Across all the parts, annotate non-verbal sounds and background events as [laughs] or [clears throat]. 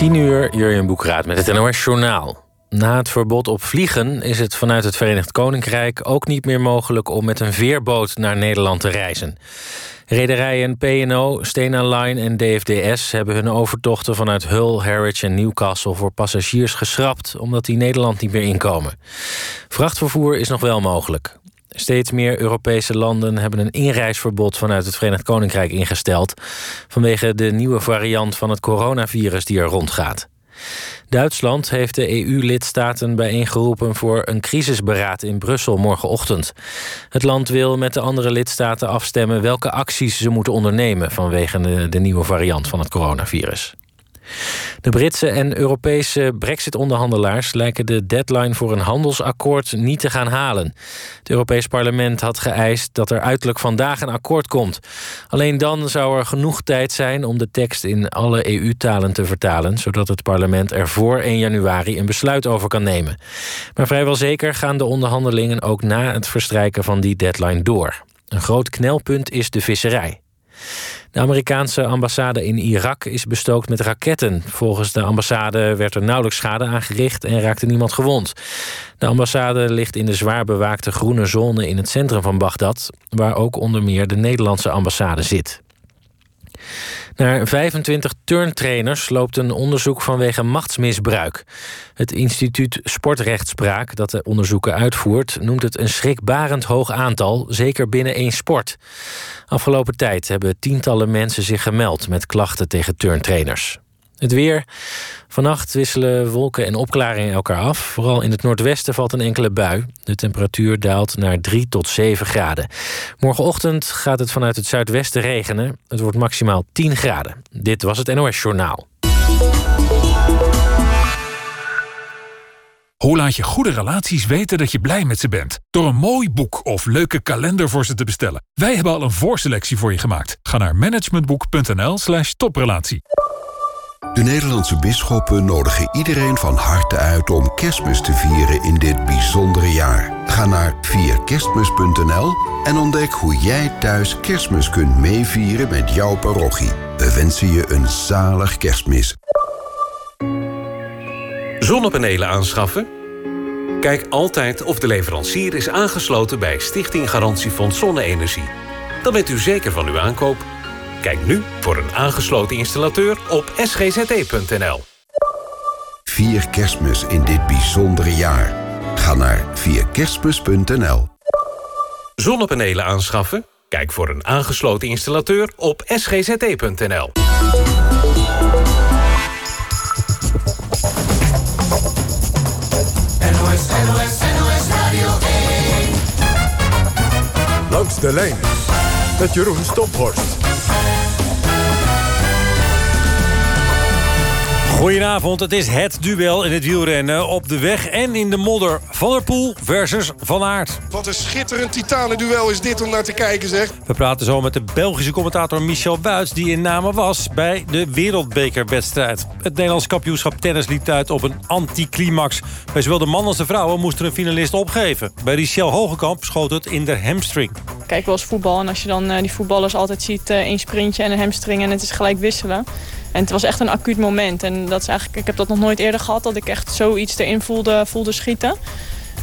10 uur, Jurjen Boekraat met het NOS Journaal. Na het verbod op vliegen is het vanuit het Verenigd Koninkrijk ook niet meer mogelijk om met een veerboot naar Nederland te reizen. Rederijen P&O, Stena Line en DFDS hebben hun overtochten vanuit Hull, Harwich en Newcastle voor passagiers geschrapt omdat die Nederland niet meer inkomen. Vrachtvervoer is nog wel mogelijk. Steeds meer Europese landen hebben een inreisverbod vanuit het Verenigd Koninkrijk ingesteld vanwege de nieuwe variant van het coronavirus die er rondgaat. Duitsland heeft de EU-lidstaten bijeengeroepen voor een crisisberaad in Brussel morgenochtend. Het land wil met de andere lidstaten afstemmen welke acties ze moeten ondernemen vanwege de, de nieuwe variant van het coronavirus. De Britse en Europese brexit-onderhandelaars lijken de deadline voor een handelsakkoord niet te gaan halen. Het Europees Parlement had geëist dat er uiterlijk vandaag een akkoord komt. Alleen dan zou er genoeg tijd zijn om de tekst in alle EU-talen te vertalen, zodat het parlement er voor 1 januari een besluit over kan nemen. Maar vrijwel zeker gaan de onderhandelingen ook na het verstrijken van die deadline door. Een groot knelpunt is de visserij. De Amerikaanse ambassade in Irak is bestookt met raketten. Volgens de ambassade werd er nauwelijks schade aangericht en raakte niemand gewond. De ambassade ligt in de zwaar bewaakte groene zone in het centrum van Bagdad, waar ook onder meer de Nederlandse ambassade zit. Naar 25 turntrainers loopt een onderzoek vanwege machtsmisbruik. Het instituut Sportrechtspraak, dat de onderzoeken uitvoert, noemt het een schrikbarend hoog aantal, zeker binnen één sport. Afgelopen tijd hebben tientallen mensen zich gemeld met klachten tegen turntrainers. Het weer. Vannacht wisselen wolken en opklaringen elkaar af. Vooral in het noordwesten valt een enkele bui. De temperatuur daalt naar 3 tot 7 graden. Morgenochtend gaat het vanuit het zuidwesten regenen. Het wordt maximaal 10 graden. Dit was het NOS Journaal. Hoe laat je goede relaties weten dat je blij met ze bent? Door een mooi boek of leuke kalender voor ze te bestellen. Wij hebben al een voorselectie voor je gemaakt. Ga naar managementboek.nl slash toprelatie. De Nederlandse bisschoppen nodigen iedereen van harte uit om kerstmis te vieren in dit bijzondere jaar. Ga naar vierkerstmis.nl en ontdek hoe jij thuis kerstmis kunt meevieren met jouw parochie. We wensen je een zalig kerstmis. Zonnepanelen aanschaffen? Kijk altijd of de leverancier is aangesloten bij Stichting Garantiefonds Zonne-Energie. Dan bent u zeker van uw aankoop Kijk nu voor een aangesloten installateur op sgzt.nl. Vier kerstmis in dit bijzondere jaar. Ga naar vierkerstmis.nl. Zonnepanelen aanschaffen? Kijk voor een aangesloten installateur op sgzt.nl. NOS, NOS, NOS Radio 1. Langs de lijn met Jeroen Stophorst. Goedenavond, het is het duel in het wielrennen op de weg en in de modder. Van der Poel versus Van Aert. Wat een schitterend titanenduel is dit om naar te kijken, zeg. We praten zo met de Belgische commentator Michel Buits... die in Namen was bij de wereldbekerwedstrijd. Het Nederlands kampioenschap tennis liep uit op een anticlimax. Bij zowel de mannen als de vrouwen moesten een finalist opgeven. Bij Richel Hogekamp schoot het in de hamstring. Kijk wel eens voetbal en als je dan uh, die voetballers altijd ziet... Één sprintje en een hamstring en het is gelijk wisselen... En het was echt een acuut moment. En dat is eigenlijk, ik heb dat nog nooit eerder gehad, dat ik echt zoiets erin voelde, voelde schieten.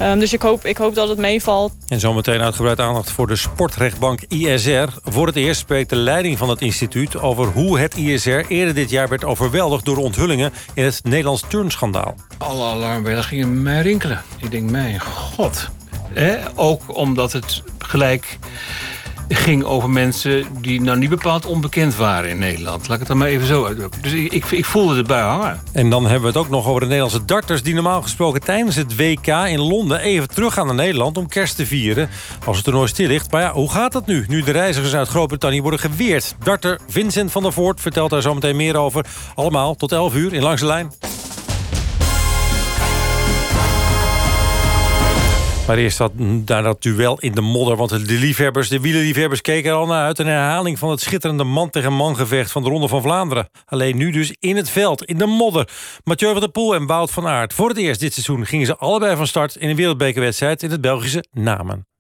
Um, dus ik hoop, ik hoop dat het meevalt. En zometeen uitgebreid aandacht voor de sportrechtbank ISR. Voor het eerst spreekt de leiding van het instituut over hoe het ISR eerder dit jaar werd overweldigd door onthullingen in het Nederlands turnschandaal. Alle alarmbellen gingen mij rinkelen. Ik denk, mijn god. Ook omdat het gelijk ging over mensen die nou niet bepaald onbekend waren in Nederland. Laat ik het dan maar even zo uitdrukken. Dus ik, ik, voelde het bij hangen. En dan hebben we het ook nog over de Nederlandse darters... die normaal gesproken tijdens het WK in Londen even terug gaan naar Nederland... om kerst te vieren als het toernooi stil ligt. Maar ja, hoe gaat dat nu? Nu de reizigers uit Groot-Brittannië worden geweerd. Darter Vincent van der Voort vertelt daar zo meteen meer over. Allemaal tot 11 uur in Langs de Lijn. Maar eerst dat, daar dat duel in de modder. Want de liefhebbers, de wielerliefhebbers keken er al naar uit. Een herhaling van het schitterende man tegen man gevecht van de Ronde van Vlaanderen. Alleen nu dus in het veld, in de modder. Mathieu van der Poel en Wout van Aert. Voor het eerst dit seizoen gingen ze allebei van start... in een wereldbekerwedstrijd in het Belgische Namen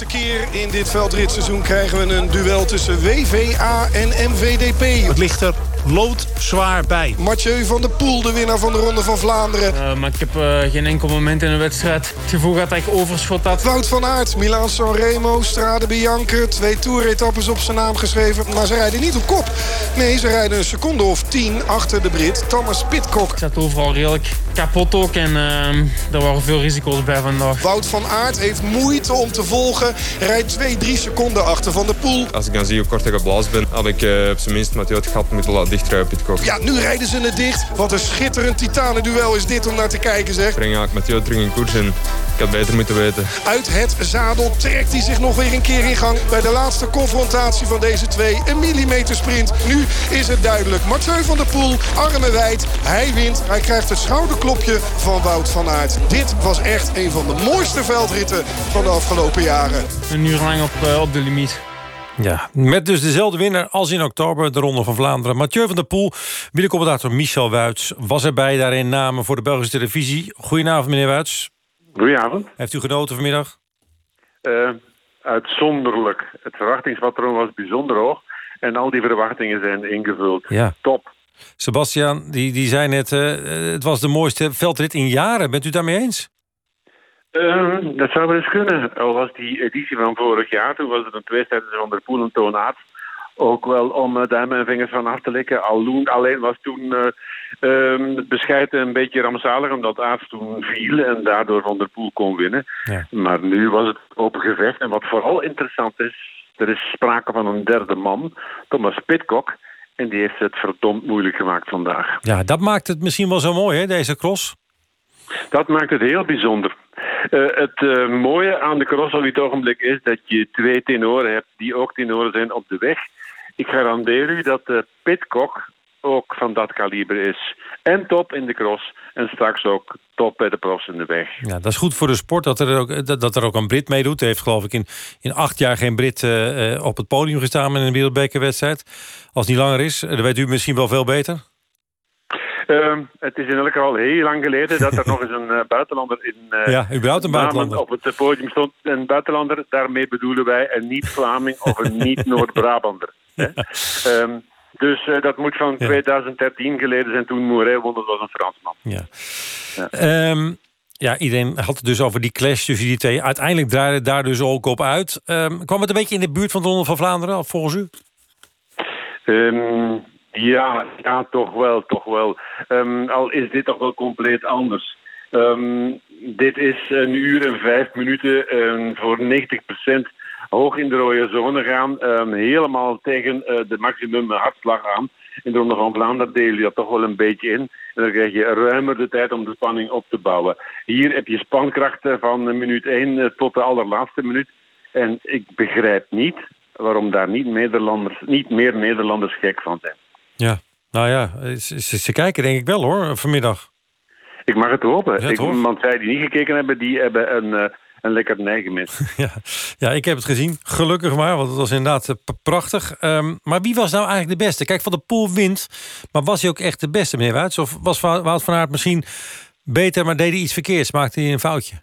eerste keer in dit veldritseizoen krijgen we een duel tussen WVA en MVDP. Het ligt er loodzwaar bij. Mathieu van der Poel, de winnaar van de Ronde van Vlaanderen. Uh, maar ik heb uh, geen enkel moment in de wedstrijd het gevoel gehad dat ik overschot had. Wout van Aert, Milaan Sanremo, Strade Bianca. Twee toeretappes op zijn naam geschreven. Maar ze rijden niet op kop. Nee, ze rijden een seconde of tien achter de Brit Thomas Pitcock. Ik zat overal redelijk kapot ook. En uh, er waren veel risico's bij vandaag. Wout van Aert heeft moeite om te volgen. Rijdt 2, 3 seconden achter Van der Poel. Als ik dan zie hoe kort ik geblazen ben... had ik uh, op zijn minst Mathieu het gat moeten laten Pitcock. Ja, nu rijden ze het dicht. Wat een schitterend titanenduel is dit om naar te kijken, zeg. Ik breng eigenlijk Mathieu terug in koers en ik had beter moeten weten. Uit het zadel trekt hij zich nog weer een keer in gang... bij de laatste confrontatie van deze twee. Een millimeter sprint. Nu is het duidelijk. Mathieu van der Poel, armen wijd. Hij wint. Hij krijgt het schouderklopje van Wout van Aert. Dit was echt een van de mooiste veldritten van de afgelopen jaren. Een uur lang op, uh, op de limiet. Ja, met dus dezelfde winnaar als in oktober, de Ronde van Vlaanderen. Mathieu van der Poel, wielercommentator Michel Wuits... was erbij daarin namen voor de Belgische televisie. Goedenavond, meneer Wuits. Goedenavond. Heeft u genoten vanmiddag? Uh, uitzonderlijk. Het verwachtingspatroon was bijzonder hoog. En al die verwachtingen zijn ingevuld. Ja. Top. Sebastian, die, die zei net, uh, het was de mooiste veldrit in jaren. Bent u daarmee eens? Uh, dat zou wel eens kunnen. Al was die editie van vorig jaar, toen was het een tweestrijd van der Poel en Toon Aert. Ook wel om uh, duimen en vingers van af te likken. Alloen, alleen was toen uh, um, het bescheid een beetje rampzalig, omdat Aert toen viel en daardoor Van der Poel kon winnen. Ja. Maar nu was het open gevecht. En wat vooral interessant is, er is sprake van een derde man, Thomas Pitcock. En die heeft het verdomd moeilijk gemaakt vandaag. Ja, dat maakt het misschien wel zo mooi, hè, deze cross? Dat maakt het heel bijzonder. Uh, het uh, mooie aan de cross op dit ogenblik is dat je twee tenoren hebt die ook tenoren zijn op de weg. Ik garandeer u dat uh, Pitcock ook van dat kaliber is. En top in de cross en straks ook top bij de profs in de weg. Ja, dat is goed voor de sport dat er ook, dat, er ook een Brit meedoet. Hij heeft geloof ik in, in acht jaar geen Brit op het podium gestaan met een wereldbekerwedstrijd. Als het niet langer is, dat weet u misschien wel veel beter. Uh, het is in elk geval heel lang geleden dat er [laughs] nog eens een uh, buitenlander in uh, ja, überhaupt een buitenlander. op het podium stond. Een buitenlander, daarmee bedoelen wij een niet-Vlaming of een [laughs] niet-Noord-Brabander. Ja. [laughs] Um, dus uh, dat moet van ja. 2013 geleden zijn toen Mouret won, dat was een Fransman. Ja. Ja. Um, ja, iedereen had het dus over die clash tussen die twee. Uiteindelijk draaide het daar dus ook op uit. Um, kwam het een beetje in de buurt van de Ronde van Vlaanderen, volgens u? Um, ja, ja, toch wel, toch wel. Um, al is dit toch wel compleet anders. Um, dit is een uur en vijf minuten um, voor 90 procent hoog in de rode zone gaan. helemaal tegen uh, de maximum hartslag aan. In de Ronde van Vlaanderen deel je dat toch wel een beetje in. En dan krijg je ruimer de tijd om de spanning op te bouwen. Hier heb je spankrachten van minuut 1 tot de allerlaatste minuut. En ik begrijp niet waarom daar niet, Nederlanders, niet meer Nederlanders gek van zijn. Ja, nou ja, ze, ze, kijken denk ik wel hoor, vanmiddag. Ik mag het hopen. Ja, ik, want zij die niet gekeken hebben, die hebben een, uh, een lekkernij gemist. [laughs] ja. ja, ik heb het gezien. Gelukkig maar, want het was inderdaad uh, prachtig. Um, maar wie was nou eigenlijk de beste? Kijk, Van de Poel wint. Maar was hij ook echt de beste, meneer Wuits? Of was Wout van Aert misschien beter, maar deed hij iets verkeerds? Maakte hij een foutje?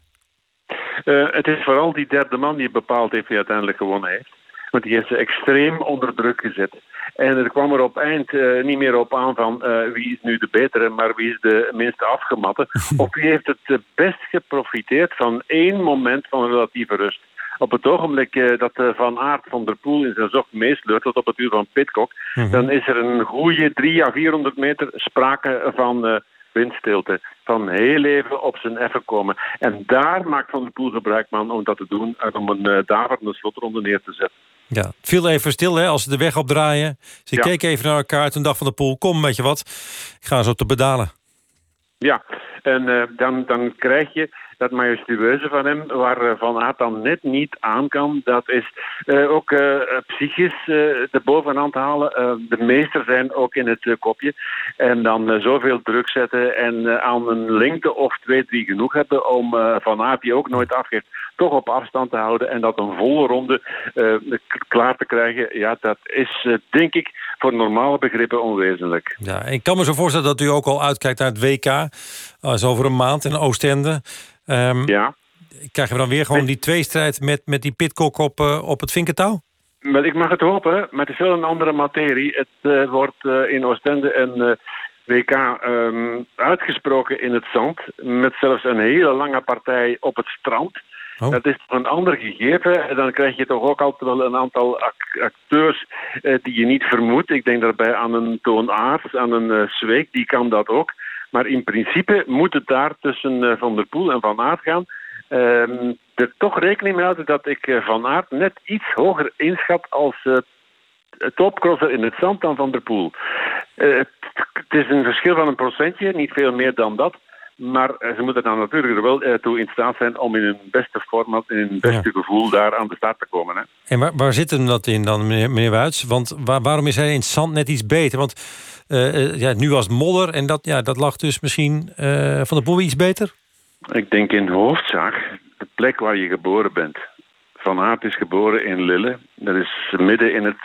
Uh, het is vooral die derde man die bepaald heeft wie uiteindelijk gewonnen heeft. Want die heeft ze extreem onder druk gezet. En er kwam er op eind uh, niet meer op aan van uh, wie is nu de betere, maar wie is de minste afgematte. [laughs] of wie heeft het best geprofiteerd van één moment van relatieve rust. Op het ogenblik uh, dat Van Aert van der Poel in zijn zocht meesleurt tot op het uur van Pitcock, -hmm. dan is er een goede 3 à 400 meter sprake van windstilte. Van heel even op zijn effen komen. En daar maakt Van der Poel gebruik van om dat te doen en om een daverende slotronde neer te zetten. Ja, het viel even stil hè, als ze de weg opdraaien. Ze ja. keken even naar elkaar, toen dacht Van der Poel... kom, weet je wat, ik ga eens op de pedalen. Ja, en uh, dan, dan krijg je dat majestueuze van hem, waar uh, Van Aert dan net niet aan kan. Dat is uh, ook uh, psychisch de bovenhand halen. de meester zijn ook in het kopje. En dan zoveel druk zetten en aan een lengte of twee, drie genoeg hebben om Van Aert, die ook nooit afgeeft, toch op afstand te houden en dat een volle ronde klaar te krijgen. Ja, dat is denk ik voor normale begrippen onwezenlijk. Ja, ik kan me zo voorstellen dat u ook al uitkijkt naar het WK. Is over een maand in Oostende. Um, ja. krijgen we dan weer gewoon die tweestrijd met, met die Pitcock op, uh, op het vinkertouw? Maar ik mag het hopen, maar het is wel een andere materie. Het uh, wordt uh, in Oostende een WK um, uitgesproken in het zand. Met zelfs een hele lange partij op het strand. Oh. Dat is een ander gegeven. En dan krijg je toch ook altijd wel een aantal acteurs eh, die je niet vermoedt. Ik denk daarbij aan een Toon Aars, aan een uh, Zweek, die kan dat ook. Maar in principe moet het daar tussen uh, Van der Poel en Van Aert gaan. Um, er toch rekening mee houden dat ik Van Aert net iets hoger inschat als topcrosser in het zand dan Van der Poel. het is een verschil van een procentje, niet veel meer dan dat. Maar ze moeten dan natuurlijk er wel eh, toe in staat zijn om in hun beste format, in hun beste gevoel daar aan de start te komen. Hè. En waar, waar zit hem dat in dan, meneer, meneer Wuits? Want waar, waarom is hij in het zand net iets beter? Want uh, ja, nu was modder en dat, ja, dat lag dus misschien uh, van de boel iets beter? Ik denk in hoofdzaak de plek waar je geboren bent. Van Aert is geboren in Lille. Dat is midden in het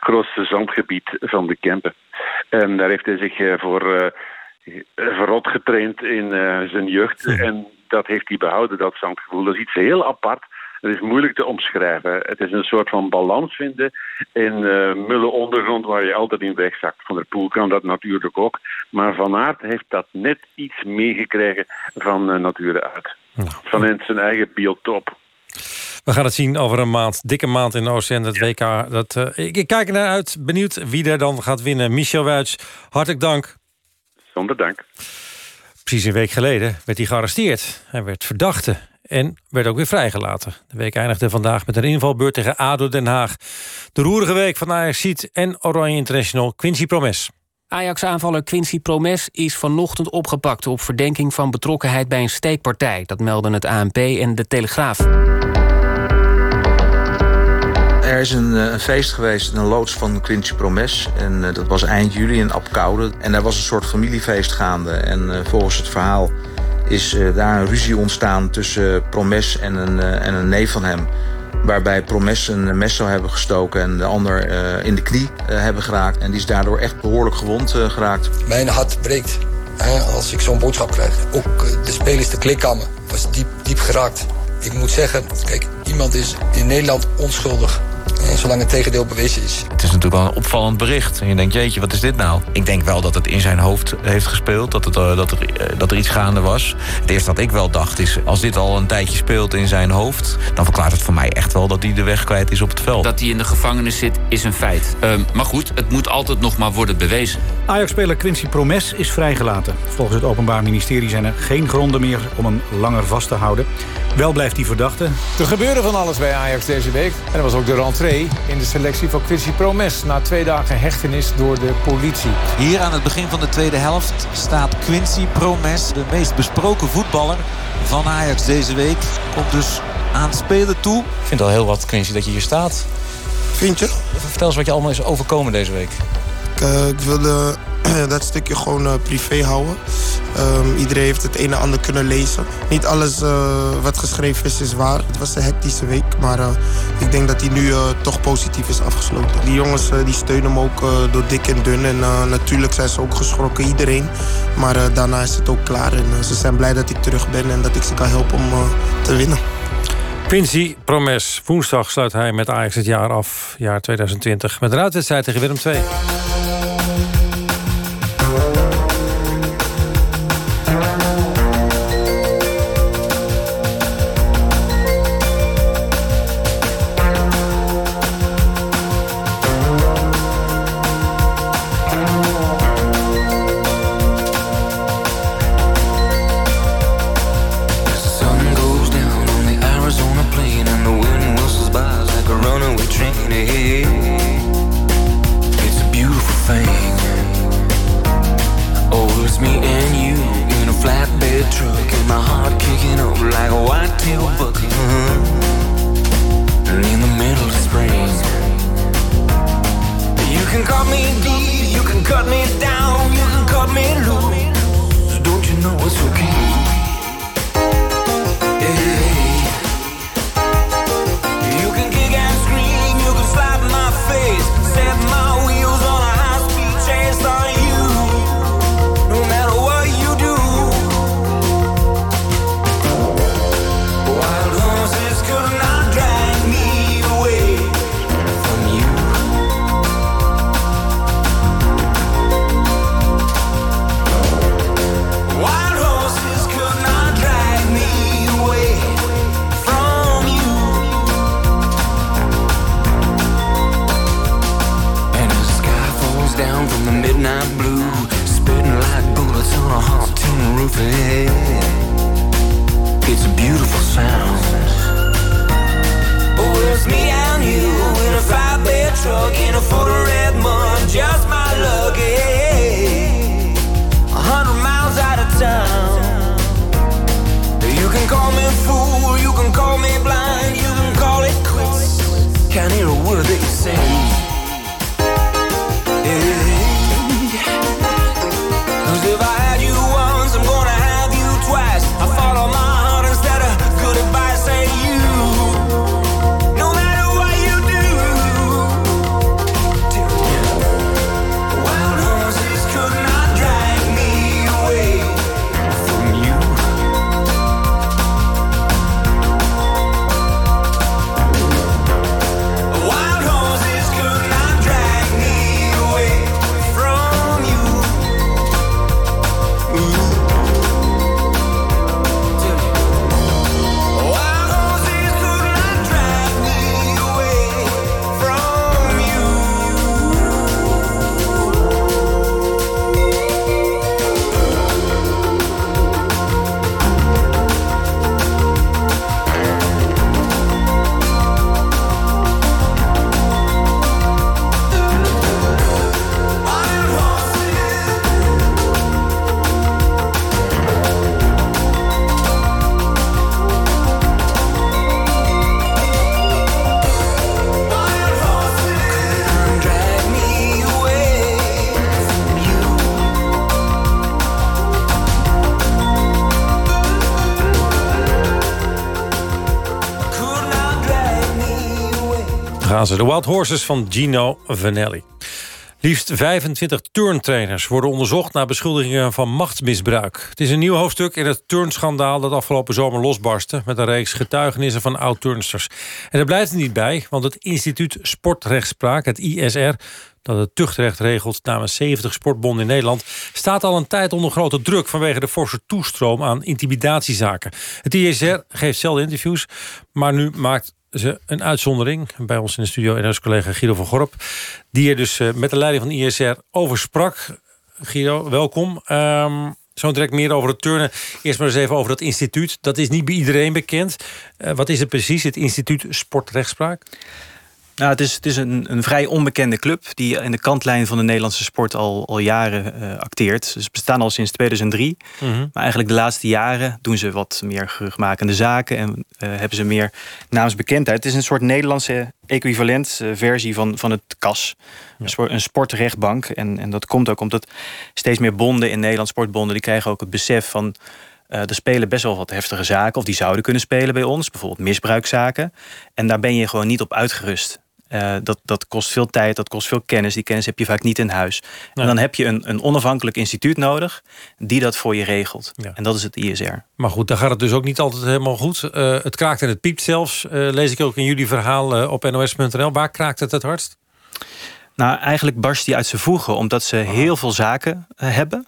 grootste zandgebied van de Kempen. En daar heeft hij zich voor verrot getraind in uh, zijn jeugd. [laughs] En dat heeft hij behouden, dat zandgevoel. Dat is iets heel apart. Het is moeilijk te omschrijven. Het is een soort van balans vinden in uh, mulle ondergrond waar je altijd in wegzakt. Van der Poel kan dat natuurlijk ook. Maar Van Aert heeft dat net iets meegekregen van uh, nature uit. Van zijn eigen biotoop. We gaan het zien over een maand. Dikke maand in Oostend, het WK. Dat, uh, ik, ik, kijk er naar uit. Benieuwd wie er dan gaat winnen. Michel Wuits, hartelijk dank. Zonder dank. Precies een week geleden werd hij gearresteerd. Hij werd verdachte en werd ook weer vrijgelaten. De week eindigde vandaag met een invalbeurt tegen ADO Den Haag. De roerige week van Ajax Ziet en Oranje International Quincy Promes. Ajax-aanvaller Quincy Promes is vanochtend opgepakt... op verdenking van betrokkenheid bij een steekpartij. Dat melden het ANP en de Telegraaf. Is een, eh, een, feest geweest, een loods van Quincy Promes. En uh, dat was eind juli in Apkoude. En daar was een soort familiefeest gaande. En uh, volgens het verhaal is daar een ruzie ontstaan tussen Promes en een, en een neef van hem. Waarbij Promes een mes zou hebben gestoken en de ander in de knie hebben geraakt. En die is daardoor echt behoorlijk gewond geraakt. Mijn hart breekt hè, als ik zo'n boodschap krijg. Ook de spelers, de klikkamer, was diep, diep geraakt. Ik moet zeggen, kijk, iemand is in Nederland onschuldig zolang het tegendeel bewezen is. Het is natuurlijk wel een opvallend bericht. En je denkt, jeetje, wat is dit nou? Ik denk wel dat het in zijn hoofd heeft gespeeld. Dat, het, uh, dat, er, uh, dat er iets gaande was. Het eerste wat ik wel dacht is... als dit al een tijdje speelt in zijn hoofd... dan verklaart het voor mij echt wel dat hij de weg kwijt is op het veld. Dat hij in de gevangenis zit, is een feit. Uh, maar goed, het moet altijd nog maar worden bewezen. Ajax-speler Quincy Promes is vrijgelaten. Volgens het Openbaar Ministerie zijn er geen gronden meer... om hem langer vast te houden. Wel blijft hij verdachte. Er gebeurde van alles bij Ajax deze week. En dat was ook de rentree in de selectie van Quincy Promes... na twee dagen hechtenis door de politie. Hier aan het begin van de tweede helft staat Quincy Promes... de meest besproken voetballer van Ajax deze week. Komt dus aan het spelen toe. Ik vind het al heel wat, Quincy, dat je hier staat. Vind je? Vertel eens wat je allemaal is overkomen deze week. Ik, uh, ik wilde dat stukje gewoon uh, privé houden. Um, iedereen heeft het een en ander kunnen lezen. Niet alles uh, wat geschreven is, is waar. Het was een hectische week, maar uh, ik denk dat hij nu toch positief is afgesloten. Die jongens die steunen hem ook door dik en dun. En natuurlijk zijn ze ook geschrokken, iedereen. Maar daarna is het ook klaar. En ze zijn blij dat ik terug ben en dat ik ze kan helpen om te winnen. Quincy Promes. Woensdag sluit hij met Ajax het jaar af, jaar 2020. Met een uitwedstrijd tegen Willem II. De Wild Horses van Gino Vanelli. Liefst 25 turntrainers worden onderzocht naar beschuldigingen van machtsmisbruik. Het is een nieuw hoofdstuk in het turnschandaal dat afgelopen zomer losbarstte met een reeks getuigenissen van oud-turnsters. En er blijft er niet bij, want het Instituut Sportrechtspraak, het ISR, dat het tuchtrecht regelt namens 70 sportbonden in Nederland, staat al een tijd onder grote druk vanwege de forse toestroom aan intimidatiezaken. Het ISR geeft zelden interviews, maar nu maakt ze een uitzondering. Bij ons in de studio en onze collega Guido van Gorp, die er dus eh, met de leiding van de ISR over sprak. Guido, welkom. Ehm, zo direct meer over het turnen. Eerst maar eens even over dat instituut. Dat is niet bij iedereen bekend. Eh, wat is het precies, het instituut Sportrechtspraak? Nou, het is, het is een, een vrij onbekende club die in de kantlijn van de Nederlandse sport al, al jaren eh, acteert. Ze bestaan al sinds 2003. Mhm. Maar eigenlijk de laatste jaren doen ze wat meer geruchtmakende zaken en eh, hebben ze meer naamsbekendheid. Het is een soort Nederlandse equivalent eh, versie van, van het KAS. Een, sport, een sportrechtbank. En, en dat komt ook omdat steeds meer bonden in Nederland, sportbonden, die krijgen ook het besef van. eh, er spelen best wel wat heftige zaken, of die zouden kunnen spelen bij ons, bijvoorbeeld misbruikzaken. En daar ben je gewoon niet op uitgerust. Eh, dat, dat kost veel tijd, dat kost veel kennis. Die kennis heb je vaak niet in huis. En dan heb je een, een onafhankelijk instituut nodig die dat voor je regelt. En dat is het ISR. Maar goed, dan gaat het dus ook niet altijd helemaal goed. Eh, het kraakt en het piept zelfs. Eh, lees ik ook in jullie verhaal op nos.nl. Waar kraakt het het hardst? Nou, eigenlijk barst die uit zijn voegen omdat ze heel veel zaken hebben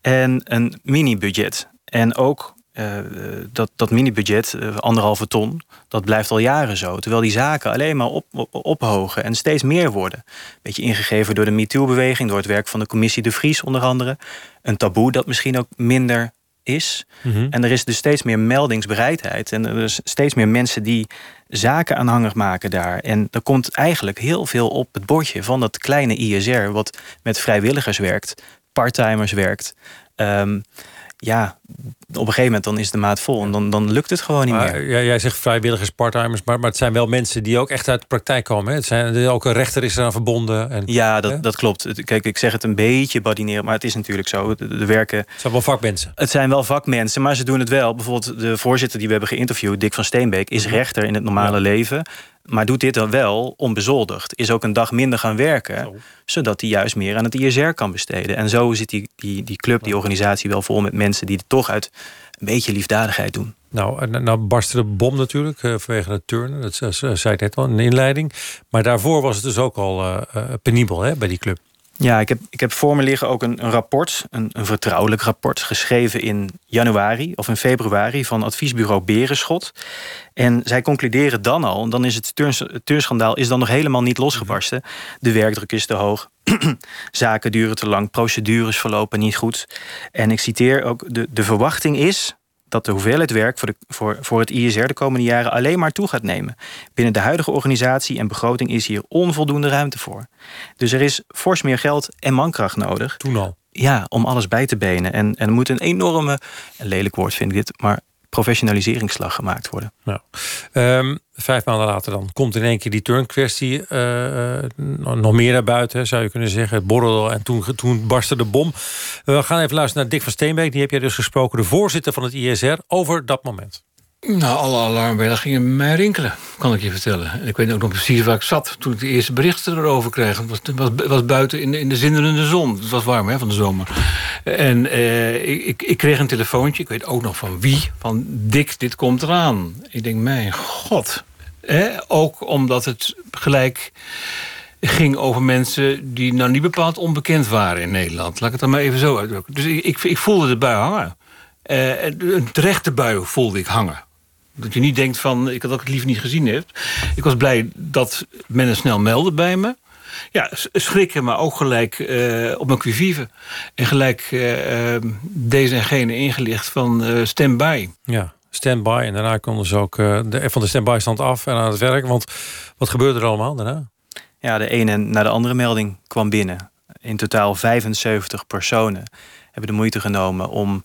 en een mini-budget. En ook eh, dat, dat mini-budget, eh, anderhalve ton, dat blijft al jaren zo. Terwijl die zaken alleen maar op, op- ophogen en steeds meer worden. Beetje ingegeven door de MeToo-beweging, door het werk van de commissie De Vries onder andere. Een taboe dat misschien ook minder is. Mhm. En er is dus steeds meer meldingsbereidheid. En er is steeds meer mensen die zaken aanhangig maken daar. En er komt eigenlijk heel veel op het bordje van dat kleine ISR... wat met vrijwilligers werkt, parttimers werkt. Ehm, ja, op een gegeven moment dan is de maat vol en dan, dan lukt het gewoon niet Maar, meer. ja, jij zegt vrijwilligers, parttimers, maar, maar het zijn wel mensen die ook echt uit de praktijk komen. Hè? Het zijn, ook een rechter is eraan verbonden. En, Ja, dat, dat klopt. Kijk, ik zeg het een beetje badineren, maar het is natuurlijk zo. De, werken. Het zijn wel vakmensen. Het zijn wel vakmensen, maar ze doen het wel. Bijvoorbeeld de voorzitter die we hebben geïnterviewd, Dick van Steenbeek, is rechter in het normale leven. Maar doet dit dan wel onbezoldigd. Is ook een dag minder gaan werken. Zodat hij juist meer aan het ISR kan besteden. En zo zit die, die, die club, die organisatie wel vol met mensen die het toch uit een beetje liefdadigheid doen. Nou, nou barstte de bom natuurlijk eh, vanwege het turnen. Dat eh, zei ik net al in de inleiding. Maar daarvoor was het dus ook al eh, penibel hè, bij die club. Ja, ik heb, ik heb voor me liggen ook een, een rapport, een, een vertrouwelijk rapport, geschreven in januari of in februari van adviesbureau Berenschot. En zij concluderen dan al, en dan is het, turns, het turnschandaal is dan nog helemaal niet losgebarsten. De werkdruk is te hoog, [clears throat] zaken duren te lang, procedures verlopen niet goed. En ik citeer ook, de, de verwachting is dat de hoeveelheid werk voor, de, voor, voor het ISR de komende jaren alleen maar toe gaat nemen. Binnen de huidige organisatie en begroting is hier onvoldoende ruimte voor. Dus er is fors meer geld en mankracht nodig. Toen al. Ja, om alles bij te benen. En, en er moet een enorme, een lelijk woord vind ik dit, maar professionaliseringsslag gemaakt worden. Ehm, vijf maanden later dan komt in één keer die turnkwestie uh, nog meer naar buiten, zou je kunnen zeggen. Borrel en toen, toen barstte de bom. We gaan even luisteren naar Dick van Steenbeek. Die heb jij dus gesproken, de voorzitter van het ISR, over dat moment. Nou, alle alarmbellen gingen mij rinkelen, kan ik je vertellen. En ik weet ook nog precies waar ik zat toen ik de eerste berichten erover kreeg. Het was, was, buiten in de, in de zinderende zon. Het was warm hè, van de zomer. En eh, ik, ik, kreeg een telefoontje, ik weet ook nog van wie. Van Dick, dit komt eraan. Ik denk, mijn god. Ook omdat het gelijk ging over mensen die nou niet bepaald onbekend waren in Nederland. Laat ik het dan maar even zo uitdrukken. Dus ik, ik, voelde de bui hangen. Uh, een terechte bui voelde ik hangen. Dat je niet denkt van, ik had ook het liever niet gezien heeft. Ik was blij dat men er snel meldde bij me. Ja, schrikken, maar ook gelijk uh, op mijn quivive. En gelijk uh, deze en gene ingelicht van uh, stand-by. Ja, stand-by. En daarna konden ze ook de, van de stand-by stand af en aan het werk. Want wat gebeurde er allemaal daarna? Ja, de ene na de andere melding kwam binnen. In totaal 75 personen hebben de moeite genomen om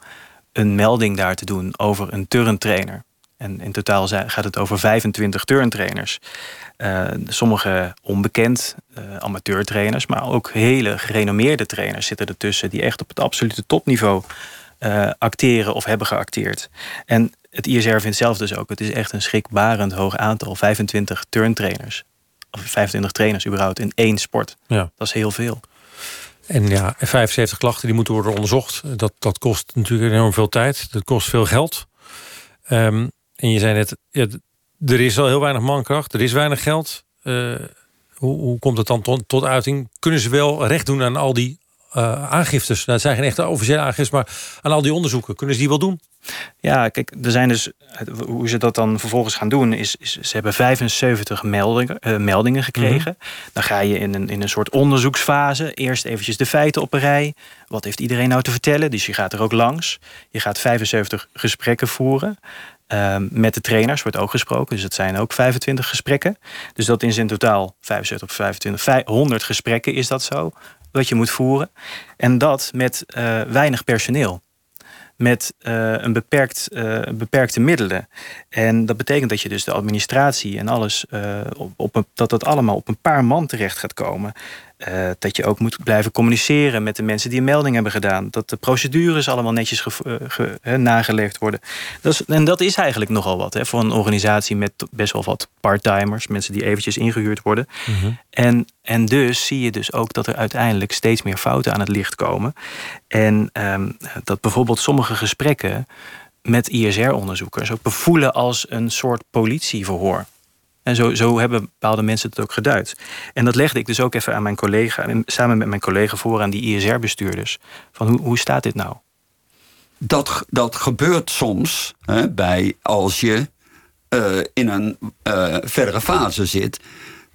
een melding daar te doen over een turntrainer. En in totaal gaat het over 25 turntrainers. Uh, sommige onbekend, uh, amateurtrainers, maar ook hele gerenommeerde trainers zitten ertussen die echt op het absolute topniveau uh, acteren of hebben geacteerd. En het ISR vindt zelf dus ook, het is echt een schrikbarend hoog aantal, 25 turntrainers. Of 25 trainers überhaupt in één sport. Ja. Dat is heel veel. En ja, 75 klachten die moeten worden onderzocht. Dat, dat kost natuurlijk enorm veel tijd. Dat kost veel geld. Um, en je zei net, ja, er is al heel weinig mankracht, er is weinig geld. Uh, hoe, hoe, komt het dan tot, tot, uiting? Kunnen ze wel recht doen aan al die uh, aangiftes? Nou, het zijn geen echte officiële aangiftes, maar aan al die onderzoeken. Kunnen ze die wel doen? Ja, kijk, er zijn dus. Hoe ze dat dan vervolgens gaan doen, is, is ze hebben 75 meldingen, uh, meldingen gekregen. Mhm. Dan ga je in een, in een soort onderzoeksfase. Eerst eventjes de feiten op een rij. Wat heeft iedereen nou te vertellen? Dus je gaat er ook langs. Je gaat 75 gesprekken voeren. Um, met de trainers wordt ook gesproken. Dus het zijn ook 25 gesprekken. Dus dat is in totaal 75 op 25, 100 gesprekken is dat zo. Wat je moet voeren. En dat met uh, weinig personeel met uh, een beperkt, uh, beperkte middelen. En dat betekent dat je dus de administratie en alles, op, op dat dat allemaal op een paar man terecht gaat komen. Uh, dat je ook moet blijven communiceren met de mensen die een melding hebben gedaan. Dat de procedures allemaal netjes ge, ge, he, nageleefd worden. Dat is, en dat is eigenlijk nogal wat hè, voor een organisatie met best wel wat parttimers. Mensen die eventjes ingehuurd worden. Mm -hmm. en, en dus zie je dus ook dat er uiteindelijk steeds meer fouten aan het licht komen. En um, dat bijvoorbeeld sommige gesprekken met ISR-onderzoekers ook bevoelen als een soort politieverhoor. En zo, zo hebben bepaalde mensen het ook geduid. En dat legde ik dus ook even aan mijn collega, samen met mijn collega voor aan die ISR-bestuurders. Van hoe, hoe staat dit nou? Dat, dat gebeurt soms hè, bij als je uh, in een uh, verdere fase zit.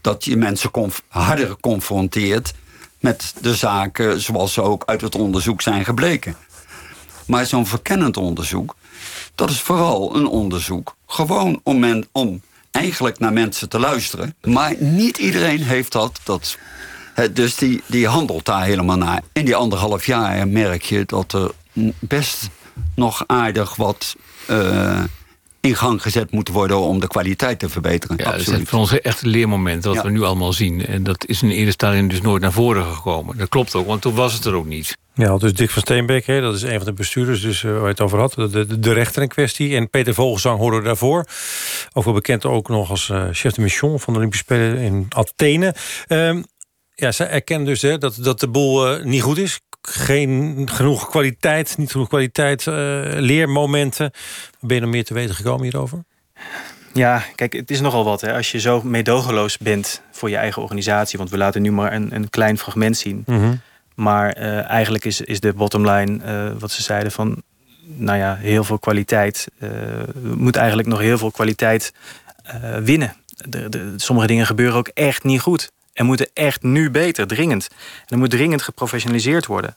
Dat je mensen harder confronteert met de zaken zoals ze ook uit het onderzoek zijn gebleken. Maar zo'n verkennend onderzoek, dat is vooral een onderzoek gewoon om, men, om eigenlijk naar mensen te luisteren. Maar niet iedereen heeft dat. dat dus die, die handelt daar helemaal naar. In die anderhalf jaar merk je dat er best nog aardig wat uh, in gang gezet moet worden om de kwaliteit te verbeteren. Ja, dat is voor ons echt een leermoment wat ja. we nu allemaal zien. En dat is in de eerste stadium dus nooit naar voren gekomen. Dat klopt ook, want toen was het er ook niet. Ja, dus Dick van Steenbeek, hè, dat is een van de bestuurders dus, uh, waar je het over had. De, de, de rechter in kwestie. En Peter Vogelzang hoorde we daarvoor. Ook wel bekend ook nog als uh, chef de mission van de Olympische Spelen in Athene. Um, ja, zij erkennen dus hè, dat, dat de boel uh, niet goed is. Geen genoeg kwaliteit, niet genoeg kwaliteit, leermomenten. Ben je nog meer te weten gekomen hierover? Ja, kijk, het is nogal wat. Hè. Als je zo meedogenloos bent voor je eigen organisatie... want we laten nu maar een, een klein fragment zien... Mm -hmm. Maar eh, eigenlijk is, is de bottom line eh, wat ze zeiden van... nou ja, heel veel kwaliteit. eh moet eigenlijk nog heel veel kwaliteit eh, winnen. De, de, sommige dingen gebeuren ook echt niet goed. En moeten echt nu beter, dringend. En er moet dringend geprofessionaliseerd worden.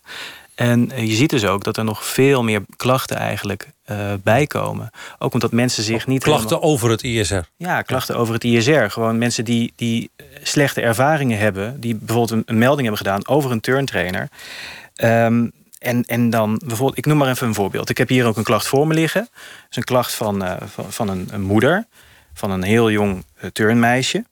En eh, je ziet dus ook dat er nog veel meer klachten eigenlijk eh, bijkomen. Ook omdat mensen zich niet... Klachten helemaal- over het ISR. ja, klachten over het ISR. Gewoon mensen die, die slechte ervaringen hebben, die bijvoorbeeld een, melding hebben gedaan over een turntrainer. Ehm, en, en dan bijvoorbeeld, ik noem maar even een voorbeeld. Ik heb hier ook een klacht voor me liggen. Dat is een klacht van, eh, van, van een, een moeder van een heel jong turnmeisje.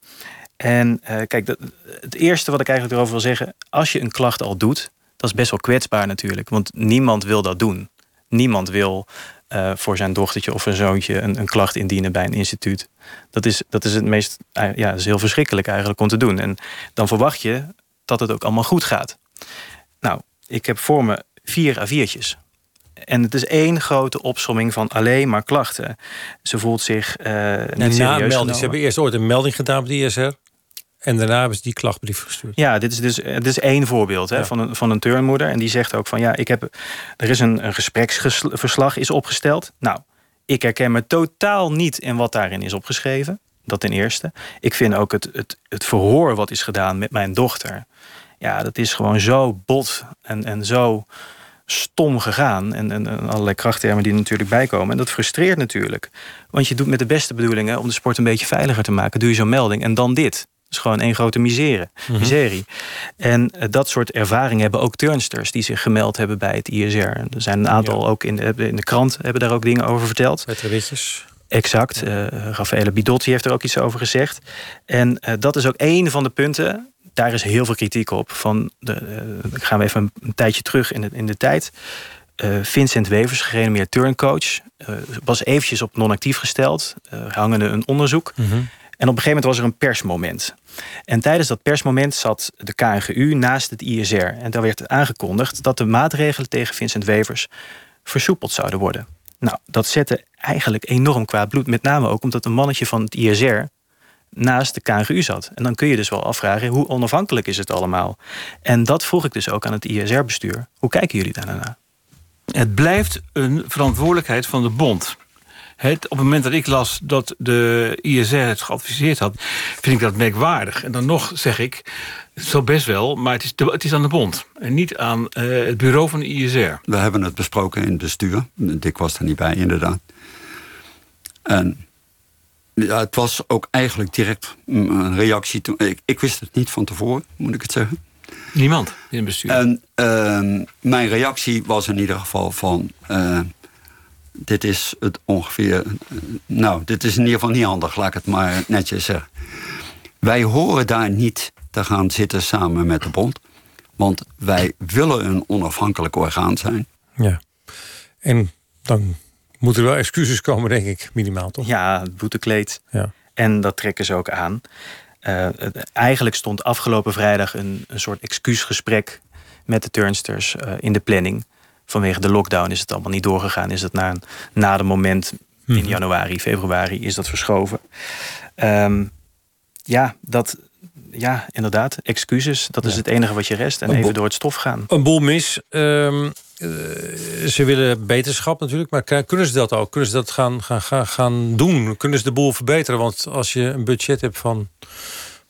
En eh, kijk, dat, het eerste wat ik eigenlijk erover wil zeggen, als je een klacht al doet, dat is best wel kwetsbaar natuurlijk. Want niemand wil dat doen. Niemand wil eh, voor zijn dochtertje of een zoontje een, een klacht indienen bij een instituut. Dat is, dat is het meest, eh, ja, dat is heel verschrikkelijk eigenlijk om te doen. En dan verwacht je dat het ook allemaal goed gaat. Nou, ik heb voor me vier A4'tjes. En het is één grote opsomming van alleen maar klachten. Ze voelt zich niet En serieus melding. genomen. Ze hebben eerst ooit een melding gedaan bij de ISR. En daarna hebben ze die klachtbrief gestuurd. Ja, dit is dus dit is één voorbeeld hè, van, een, van een turnmoeder. En die zegt ook van ja, ik heb, er is een, een gespreksverslag is opgesteld. Nou, ik herken me totaal niet in wat daarin is opgeschreven. Dat ten eerste. Ik vind ook het, het, het verhoor wat is gedaan met mijn dochter. Ja, dat is gewoon zo bot en, en zo stom gegaan. En, en, en allerlei krachttermen die er natuurlijk bijkomen. En dat frustreert natuurlijk. Want je doet met de beste bedoelingen om de sport een beetje veiliger te maken. Doe je zo'n melding en dan dit. Is gewoon één grote misere, Mhm. miserie. En eh, dat soort ervaringen hebben ook turnsters die zich gemeld hebben bij het ISR. Er zijn een aantal ook in de, in de krant hebben daar ook dingen over verteld. Met de ritjes. Exact. eh Raffaele Bidotti heeft er ook iets over gezegd. En eh, dat is ook één van de punten. Daar is heel veel kritiek op. Van de, eh, gaan we even een, een tijdje terug in de, in de tijd. Vincent Wevers, gerenommeerd turncoach, was eventjes op non-actief gesteld. Hangende een onderzoek. En op een gegeven moment was er een persmoment. En tijdens dat persmoment zat de KNGU naast het ISR. En daar werd aangekondigd dat de maatregelen tegen Vincent Wevers versoepeld zouden worden. Nou, dat zette eigenlijk enorm kwaad bloed. Met name ook omdat een mannetje van het ISR naast de KNGU zat. En dan kun je dus wel afvragen, hoe onafhankelijk is het allemaal? En dat vroeg ik dus ook aan het ISR-bestuur. Hoe kijken jullie daar nou? Het blijft een verantwoordelijkheid van de bond. Het, op het moment dat ik las dat de ISR het geadviseerd had... vind ik dat merkwaardig. En dan nog zeg ik, zo best wel... maar het is, het is aan de bond en niet aan eh, het bureau van de ISR. We hebben het besproken in het bestuur. Dick was er niet bij, inderdaad. En ja, het was ook eigenlijk direct een reactie. Toen, ik, ik wist het niet van tevoren, moet ik het zeggen. Niemand in het bestuur. En ehm, mijn reactie was in ieder geval van... eh, dit is het ongeveer... nou, dit is in ieder geval niet handig, laat ik het maar netjes zeggen. Wij horen daar niet te gaan zitten samen met de bond. Want wij willen een onafhankelijk orgaan zijn. Ja. En dan moeten er wel excuses komen, denk ik, minimaal toch? Ja, het boetekleed. Ja. En dat trekken ze ook aan. Eh, eigenlijk stond afgelopen vrijdag een, een soort excuusgesprek met de turnsters eh, in de planning. Vanwege de lockdown is het allemaal niet doorgegaan. Is het na, een, na de moment in Mhm. januari, februari is dat verschoven. Ehm, ja, dat, ja, inderdaad. Excuses, dat is het enige wat je rest. En Een even door het stof gaan. Een boel mis. Ehm, eh, ze willen beterschap natuurlijk, maar kunnen ze dat ook? Kunnen ze dat gaan, gaan, gaan, gaan doen? Kunnen ze de boel verbeteren? Want als je een budget hebt van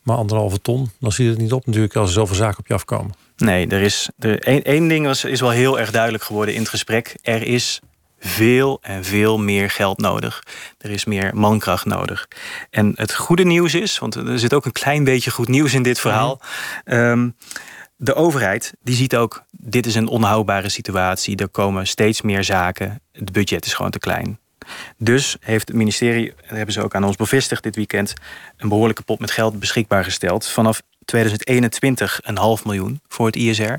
maar anderhalve ton, dan zie je het niet op natuurlijk als er zoveel zaken op je afkomen. Nee, er is er, één, één ding was, is wel heel erg duidelijk geworden in het gesprek. Er is veel en veel meer geld nodig. Er is meer mankracht nodig. En het goede nieuws is, want er zit ook een klein beetje goed nieuws in dit verhaal. Ehm, de overheid die ziet ook, dit is een onhoudbare situatie. Er komen steeds meer zaken. Het budget is gewoon te klein. Dus heeft het ministerie, dat hebben ze ook aan ons bevestigd dit weekend, een behoorlijke pot met geld beschikbaar gesteld. Vanaf 2021 een half miljoen voor het ISR.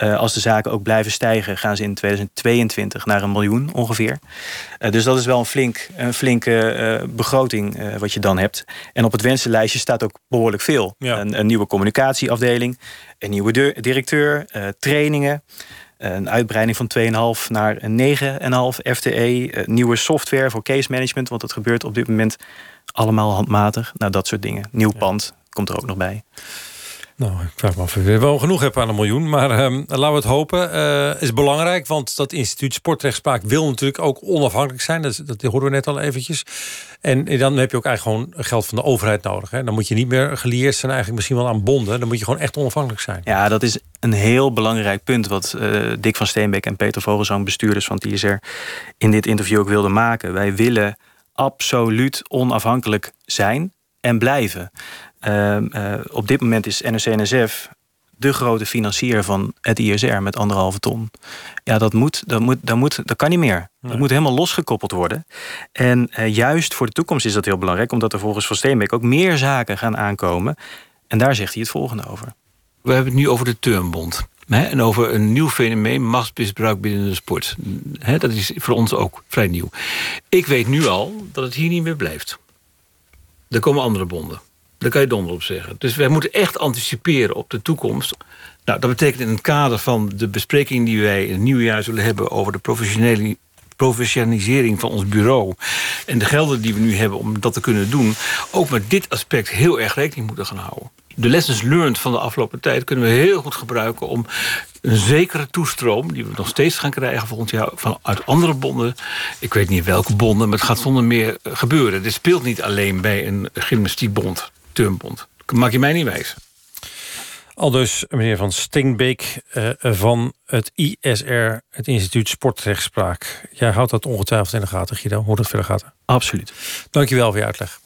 Eh, als de zaken ook blijven stijgen, gaan ze in 2022 naar een miljoen ongeveer. Eh, dus dat is wel een, flink, een flinke eh, begroting wat je dan hebt. En op het wensenlijstje staat ook behoorlijk veel. Een, een nieuwe communicatieafdeling, een nieuwe de- directeur, trainingen. Een uitbreiding van 2,5 naar een 9,5 FTE. nieuwe software voor case management, want dat gebeurt op dit moment allemaal handmatig. Nou, dat soort dingen. Nieuw pand komt er ook nog bij. Nou, ik vraag me af of je wel genoeg hebt aan een miljoen. Maar ehm, laten we het hopen. Eh is belangrijk, want dat instituut sportrechtspraak wil natuurlijk ook onafhankelijk zijn. Dat, dat hoorden we net al eventjes. En dan heb je ook eigenlijk gewoon geld van de overheid nodig. Hè? Dan moet je niet meer gelieerd zijn eigenlijk misschien wel aan bonden. Dan moet je gewoon echt onafhankelijk zijn. Ja, dat is een heel belangrijk punt wat eh, Dick van Steenbeek en Peter Vogelzoon, bestuurders van het ISR, in dit interview ook wilden maken. Wij willen absoluut onafhankelijk zijn en blijven. Ehm, eh, op dit moment is NRC-NSF de grote financier van het ISR met anderhalve ton. Ja, dat, moet, dat, moet, dat, moet, dat kan niet meer. Dat moet helemaal losgekoppeld worden. En eh, juist voor de toekomst is dat heel belangrijk, omdat er volgens Van Steenbeek ook meer zaken gaan aankomen. En daar zegt hij het volgende over. We hebben het nu over de Turnbond. Hè, en over een nieuw fenomeen, machtsmisbruik binnen de sport. Hè, dat is voor ons ook vrij nieuw. Ik weet nu al dat het hier niet meer blijft. Er komen andere bonden. Daar kan je donder op zeggen. Dus wij moeten echt anticiperen op de toekomst. Nou, dat betekent in het kader van de bespreking die wij in het nieuwe jaar zullen hebben over de professionele professionalisering van ons bureau en de gelden die we nu hebben om dat te kunnen doen, ook met dit aspect heel erg rekening moeten gaan houden. De lessons learned van de afgelopen tijd kunnen we heel goed gebruiken om een zekere toestroom, die we nog steeds gaan krijgen volgend jaar vanuit andere bonden. Ik weet niet welke bonden, maar het gaat zonder meer gebeuren. Dit speelt niet alleen bij een gymnastiekbond, Dat maak je mij niet wijs. Al dus meneer Van Steenbeek eh, van het ISR, het Instituut Sportrechtspraak. Jij houdt dat ongetwijfeld in de gaten, Guido, hoe dat verder gaat. Absoluut. Dankjewel voor je uitleg.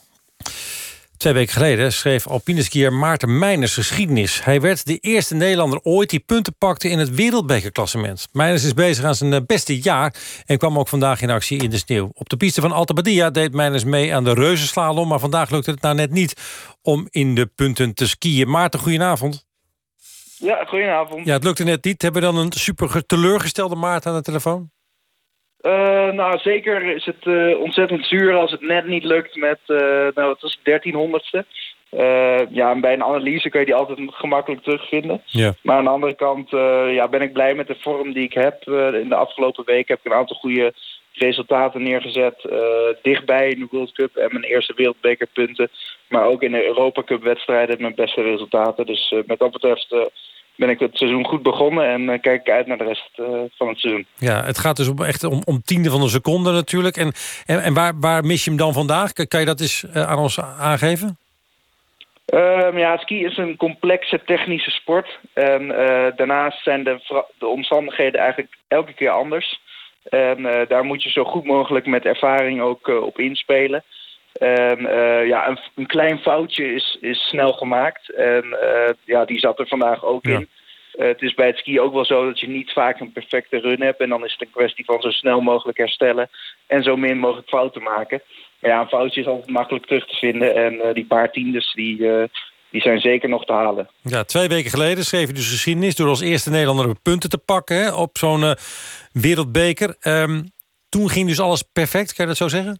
Twee weken geleden schreef alpineskier Maarten Meiners geschiedenis. Hij werd de eerste Nederlander ooit die punten pakte in het wereldbekerklassement. Meiners is bezig aan zijn eh, beste jaar en kwam ook vandaag in actie in de sneeuw. Op de piste van Alta Badia deed Meiners mee aan de reuzenslalom... maar vandaag lukte het nou net niet om in de punten te skiën. Maarten, goedenavond. Ja, goedenavond. Ja, het lukte net niet. Hebben we dan een super teleurgestelde Maarten aan de telefoon? Uh, nou, zeker is het uh, ontzettend zuur als het net niet lukt met, uh, nou, het was 1300ste. ja, en bij een analyse kun je die altijd gemakkelijk terugvinden. Ja. Maar aan de andere kant ja, ben ik blij met de vorm die ik heb. in de afgelopen weken heb ik een aantal goede resultaten neergezet. dichtbij in de World Cup en mijn eerste wereldbekerpunten. Maar ook in de Europa Cup wedstrijden mijn beste resultaten. Dus met dat betreft ben ik het seizoen goed begonnen en uh, kijk ik uit naar de rest uh, van het seizoen. Ja, het gaat dus om, echt om, om tiende van een seconde natuurlijk. En, en, en waar, waar mis je hem dan vandaag? Kan je dat eens uh, aan ons aangeven? Um, ja, ski is een complexe technische sport. En daarnaast zijn de, de omstandigheden eigenlijk elke keer anders. En daar moet je zo goed mogelijk met ervaring ook op inspelen. En uh, ja, een, een, klein foutje is, is snel gemaakt. En uh, ja, die zat er vandaag ook ja. in. Uh, het is bij het ski ook wel zo dat je niet vaak een perfecte run hebt. En dan is het een kwestie van zo snel mogelijk herstellen. En zo min mogelijk fouten maken. Maar ja, een foutje is altijd makkelijk terug te vinden. En die paar tiendes, die, die zijn zeker nog te halen. Ja, twee weken geleden schreef je dus geschiedenis... door als eerste Nederlander punten te pakken hè, op zo'n wereldbeker. Um, toen ging dus alles perfect, kan je dat zo zeggen?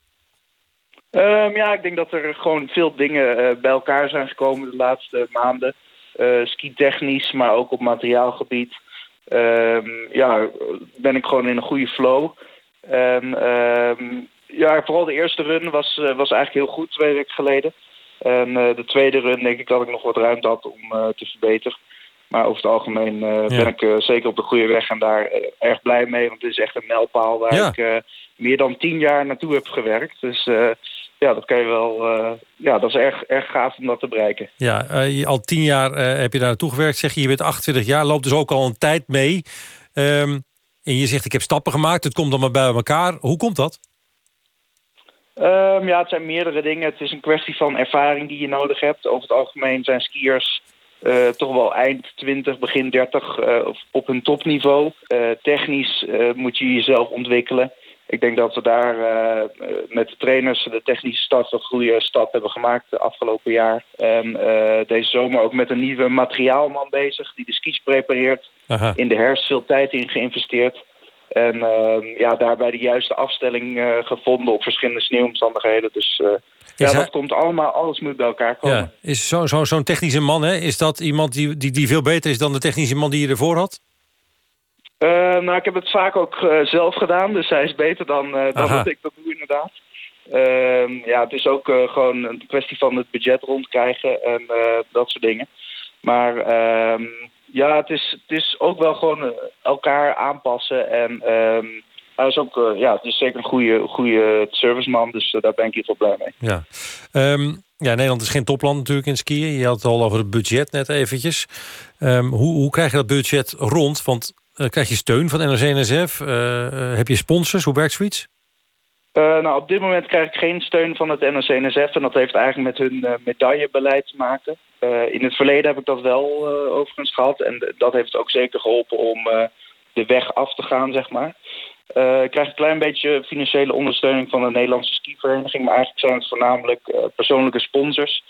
Um, ja, ik denk dat er gewoon veel dingen uh, bij elkaar zijn gekomen de laatste maanden. Uh, ski-technisch, maar ook op materiaalgebied. Um, ja, ben ik gewoon in een goede flow. En um, ja, vooral de eerste run was, uh, was eigenlijk heel goed twee weken geleden. En de tweede run denk ik dat ik nog wat ruimte had om te verbeteren. Maar over het algemeen ja. ben ik zeker op de goede weg en daar erg blij mee. Want het is echt een mijlpaal waar Ja. ik meer dan tien jaar naartoe heb gewerkt. Dus ja, dat kan je wel. Uh, ja, dat is erg, erg gaaf om dat te bereiken. Ja, uh, je, al tien jaar uh, heb je daar naartoe gewerkt. Zeg je, je bent 28 jaar, loopt dus ook al een tijd mee. Um, en je zegt, ik heb stappen gemaakt, het komt allemaal bij elkaar. Hoe komt dat? Um, ja, het zijn meerdere dingen. Het is een kwestie van ervaring die je nodig hebt. Over het algemeen zijn skiers toch wel eind 20, begin 30 op hun topniveau. technisch moet je jezelf ontwikkelen. Ik denk dat we daar uh, met de trainers de technische stad een goede stap hebben gemaakt de afgelopen jaar. En uh, deze zomer ook met een nieuwe materiaalman bezig die de skis prepareert. Aha. In de herfst veel tijd in geïnvesteerd. En uh, ja, daarbij de juiste afstelling gevonden op verschillende sneeuwomstandigheden. Dus ja, hij... dat komt allemaal, alles moet bij elkaar komen. Ja. Is zo'n zo, zo technische man, hè? is dat iemand die, die, die veel beter is dan de technische man die je ervoor had? Uh, nou, ik heb het vaak ook uh, zelf gedaan, dus hij is beter dan, uh, dan wat ik dat doe inderdaad. ja, het is ook gewoon een kwestie van het budget rondkrijgen en dat soort dingen. Maar ehm, ja, het is, het is ook wel gewoon eh, elkaar aanpassen. En ehm, hij is ook, eh, ja, het is zeker een goede, goede serviceman. Dus eh, daar ben ik ieder geval blij mee. Ja. Ehm, ja, Nederland is geen topland natuurlijk in skiën. Je had het al over het budget net eventjes. Ehm, hoe, hoe krijg je dat budget rond? Want eh, krijg je steun van NRC-NSF? heb je sponsors? Hoe werkt zoiets? Eh, nou, op dit moment krijg ik geen steun van het NOC-NSF. En dat heeft eigenlijk met hun eh, medaillebeleid te maken. Eh, in het verleden heb ik dat wel eh, overigens gehad. En dat heeft ook zeker geholpen om eh, de weg af te gaan, zeg maar. Eh, ik krijg een klein beetje financiële ondersteuning van de Nederlandse skivereniging. Maar eigenlijk zijn het voornamelijk eh, persoonlijke sponsors.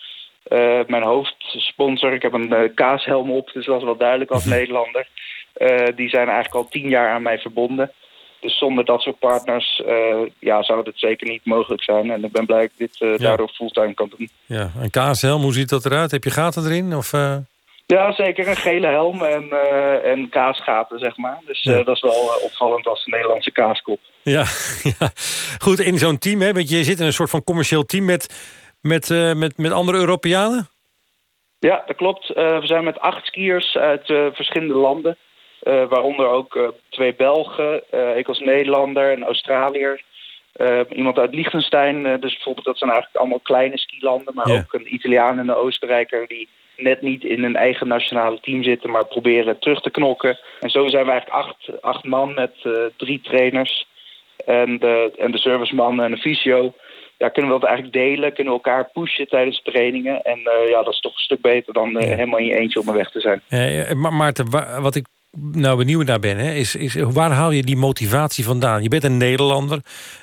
Eh, mijn hoofdsponsor, ik heb een eh, kaashelm op, dus dat is wel duidelijk als [laughs] Nederlander. Eh, die zijn eigenlijk al tien jaar aan mij verbonden. Dus zonder dat soort partners eh, ja, zou het zeker niet mogelijk zijn. En ik ben blij dat ik dit eh, daardoor fulltime kan doen. Ja, een kaashelm, hoe ziet dat eruit? Heb je gaten erin? Of? Ja, zeker. Een gele helm en, en kaasgaten, zeg maar. Dus dat is wel opvallend als een Nederlandse kaaskop. Ja, [laughs] ja. goed. In zo'n team, hè, want je zit in een soort van commercieel team met, met, met, met andere Europeanen? Ja, dat klopt. We zijn met acht skiers uit verschillende landen. Eh, waaronder ook eh, twee Belgen, eh, ik als Nederlander, een Australiër. iemand uit Liechtenstein. dus bijvoorbeeld, dat zijn eigenlijk allemaal kleine skilanden. Maar Ja. ook een Italiaan en een Oostenrijker die net niet in een eigen nationale team zitten, maar proberen terug te knokken. En zo zijn we eigenlijk acht, acht man met drie trainers en de, en de serviceman en de fysio. Ja, kunnen we dat eigenlijk delen, kunnen we elkaar pushen tijdens trainingen. En ja, dat is toch een stuk beter dan helemaal in je eentje op mijn weg te zijn. Ma- Maarten, wa- wat ik nou benieuwd naar ben, hè, is, is waar haal je die motivatie vandaan? Je bent een Nederlander,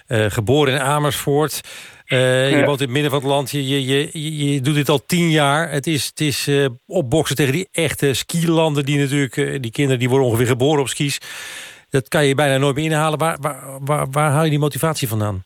eh, geboren in Amersfoort. Eh, Je woont in het midden van het land. Je, je, je, je- doet dit al tien jaar. Het is, het is eh, opboksen tegen die echte skilanden. Die natuurlijk, die kinderen die worden ongeveer geboren op skis. Dat kan je bijna nooit meer inhalen. Waar, waar, waar, waar haal je die motivatie vandaan?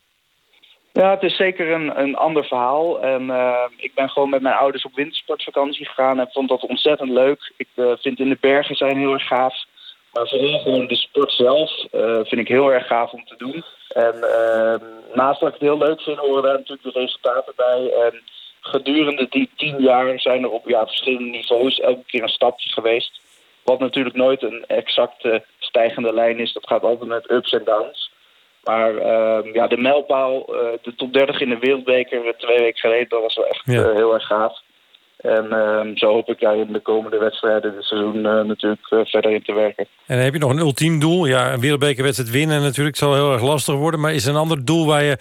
Ja, het is zeker een, een ander verhaal. En eh, ik ben gewoon met mijn ouders op wintersportvakantie gegaan en vond dat ontzettend leuk. Ik eh, vind in de bergen zijn heel erg gaaf. Maar vooral gewoon de sport zelf eh, vind ik heel erg gaaf om te doen. En eh, naast dat ik het heel leuk vind, horen daar natuurlijk de resultaten bij. En gedurende die tien jaar zijn er op ja, verschillende niveaus elke keer een stapje geweest. Wat natuurlijk nooit een exacte stijgende lijn is. Dat gaat altijd met ups en downs. Maar ehm, ja, de mijlpaal, eh, de top 30 in de wereldbeker twee weken geleden, dat was wel echt Ja. eh, heel erg gaaf. En ehm, zo hoop ik daar in de komende wedstrijden dit seizoen eh, natuurlijk verder in te werken. En heb je nog een ultiem doel. Ja, een wereldbekerwedstrijd winnen natuurlijk zal heel erg lastig worden. Maar is er een ander doel waar je,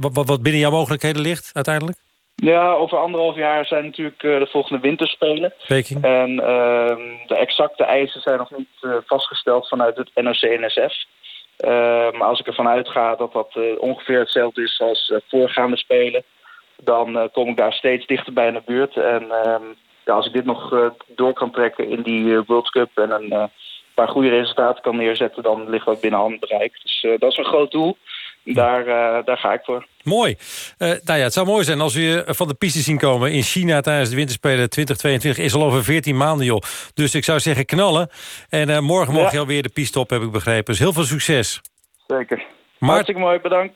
wat, wat, binnen jouw mogelijkheden ligt uiteindelijk? Ja, over anderhalf jaar zijn natuurlijk de volgende winterspelen. Peking. En ehm, de exacte eisen zijn nog niet vastgesteld vanuit het NOC-NSF. Eh, maar als ik ervan uitga dat dat eh, ongeveer hetzelfde is als eh, voorgaande spelen, dan kom ik daar steeds dichter bij in de buurt. En ehm, ja, als ik dit nog door kan trekken in die World Cup en een paar goede resultaten kan neerzetten, dan ligt dat binnen handbereik. Dus dat is een groot doel. Daar, eh, daar ga ik voor. Mooi. Eh, nou ja, het zou mooi zijn als we je van de piste zien komen in China tijdens de winterspelen 2022. Is al over 14 maanden, joh. Dus ik zou zeggen knallen. En eh, morgen Ja. mag je alweer de piste op, heb ik begrepen. Dus heel veel succes. Zeker. Maar- Hartstikke mooi, bedankt.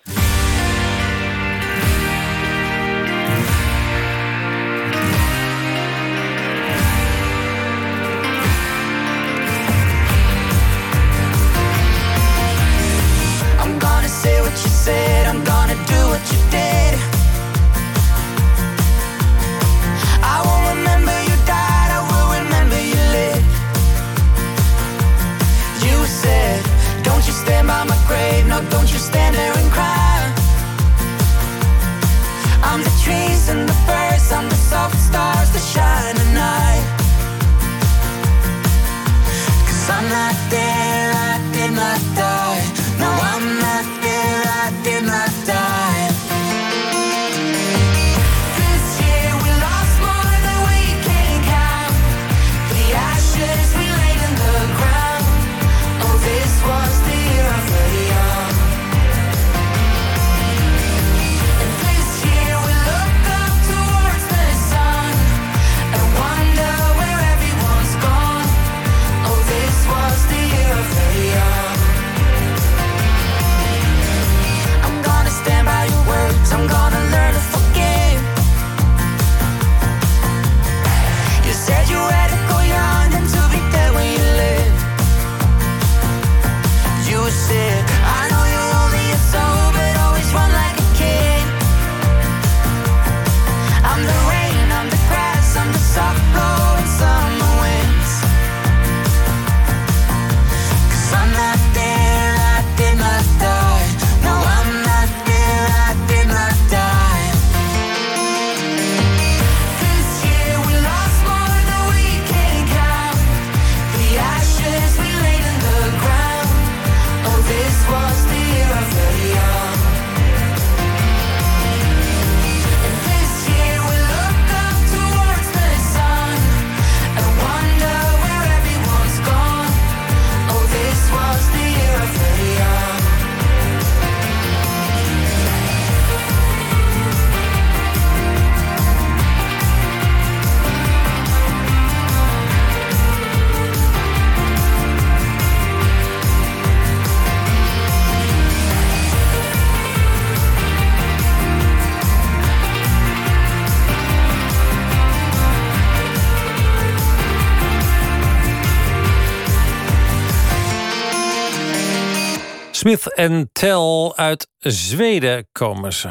Smith en Tell uit Zweden komen ze.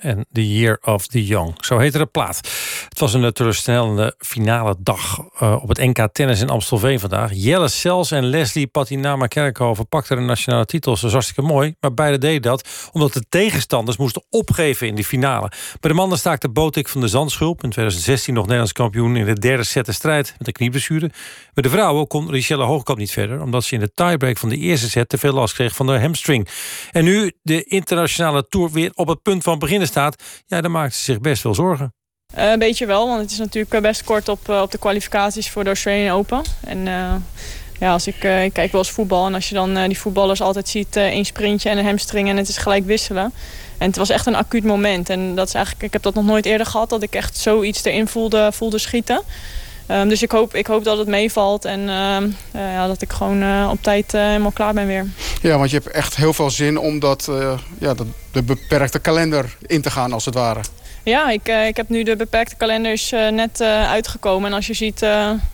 En The Year of the Young. Zo heette de plaat. Het was een teleurstellende finale dag uh, op het NK Tennis in Amstelveen vandaag. Jelle Sels en Leslie Patinama Kerkhoven pakten de nationale titels. Dat was hartstikke mooi. Maar beide deden dat omdat de tegenstanders moesten opgeven in die finale. Bij de mannen staakte Botik van de Zandschulp. In 2016 nog Nederlands kampioen in de derde set de strijd met een knieblessure. Bij de vrouwen kon Richelle Hoogkamp niet verder. Omdat ze in de tiebreak van de eerste set te veel last kreeg van de hamstring. En nu de internationale tour weer op het punt van beginnen staat, ja, dan maakt ze zich best wel zorgen. Uh, een beetje wel, want het is natuurlijk best kort op, uh, op de kwalificaties voor de Australian Open. En ja, als ik, ik kijk wel eens voetbal en als je dan die voetballers altijd ziet, één sprintje en een hamstring en het is gelijk wisselen. En het was echt een acuut moment. En dat is eigenlijk, ik heb dat nog nooit eerder gehad, dat ik echt zoiets erin voelde, voelde schieten. Um, dus ik hoop, ik hoop dat het meevalt en uh, ja, dat ik gewoon uh, op tijd uh, helemaal klaar ben weer. Ja, want je hebt echt heel veel zin om dat, ja, de, de, beperkte kalender in te gaan als het ware. Ja, ik, ik heb nu de beperkte kalenders net uitgekomen. En als je ziet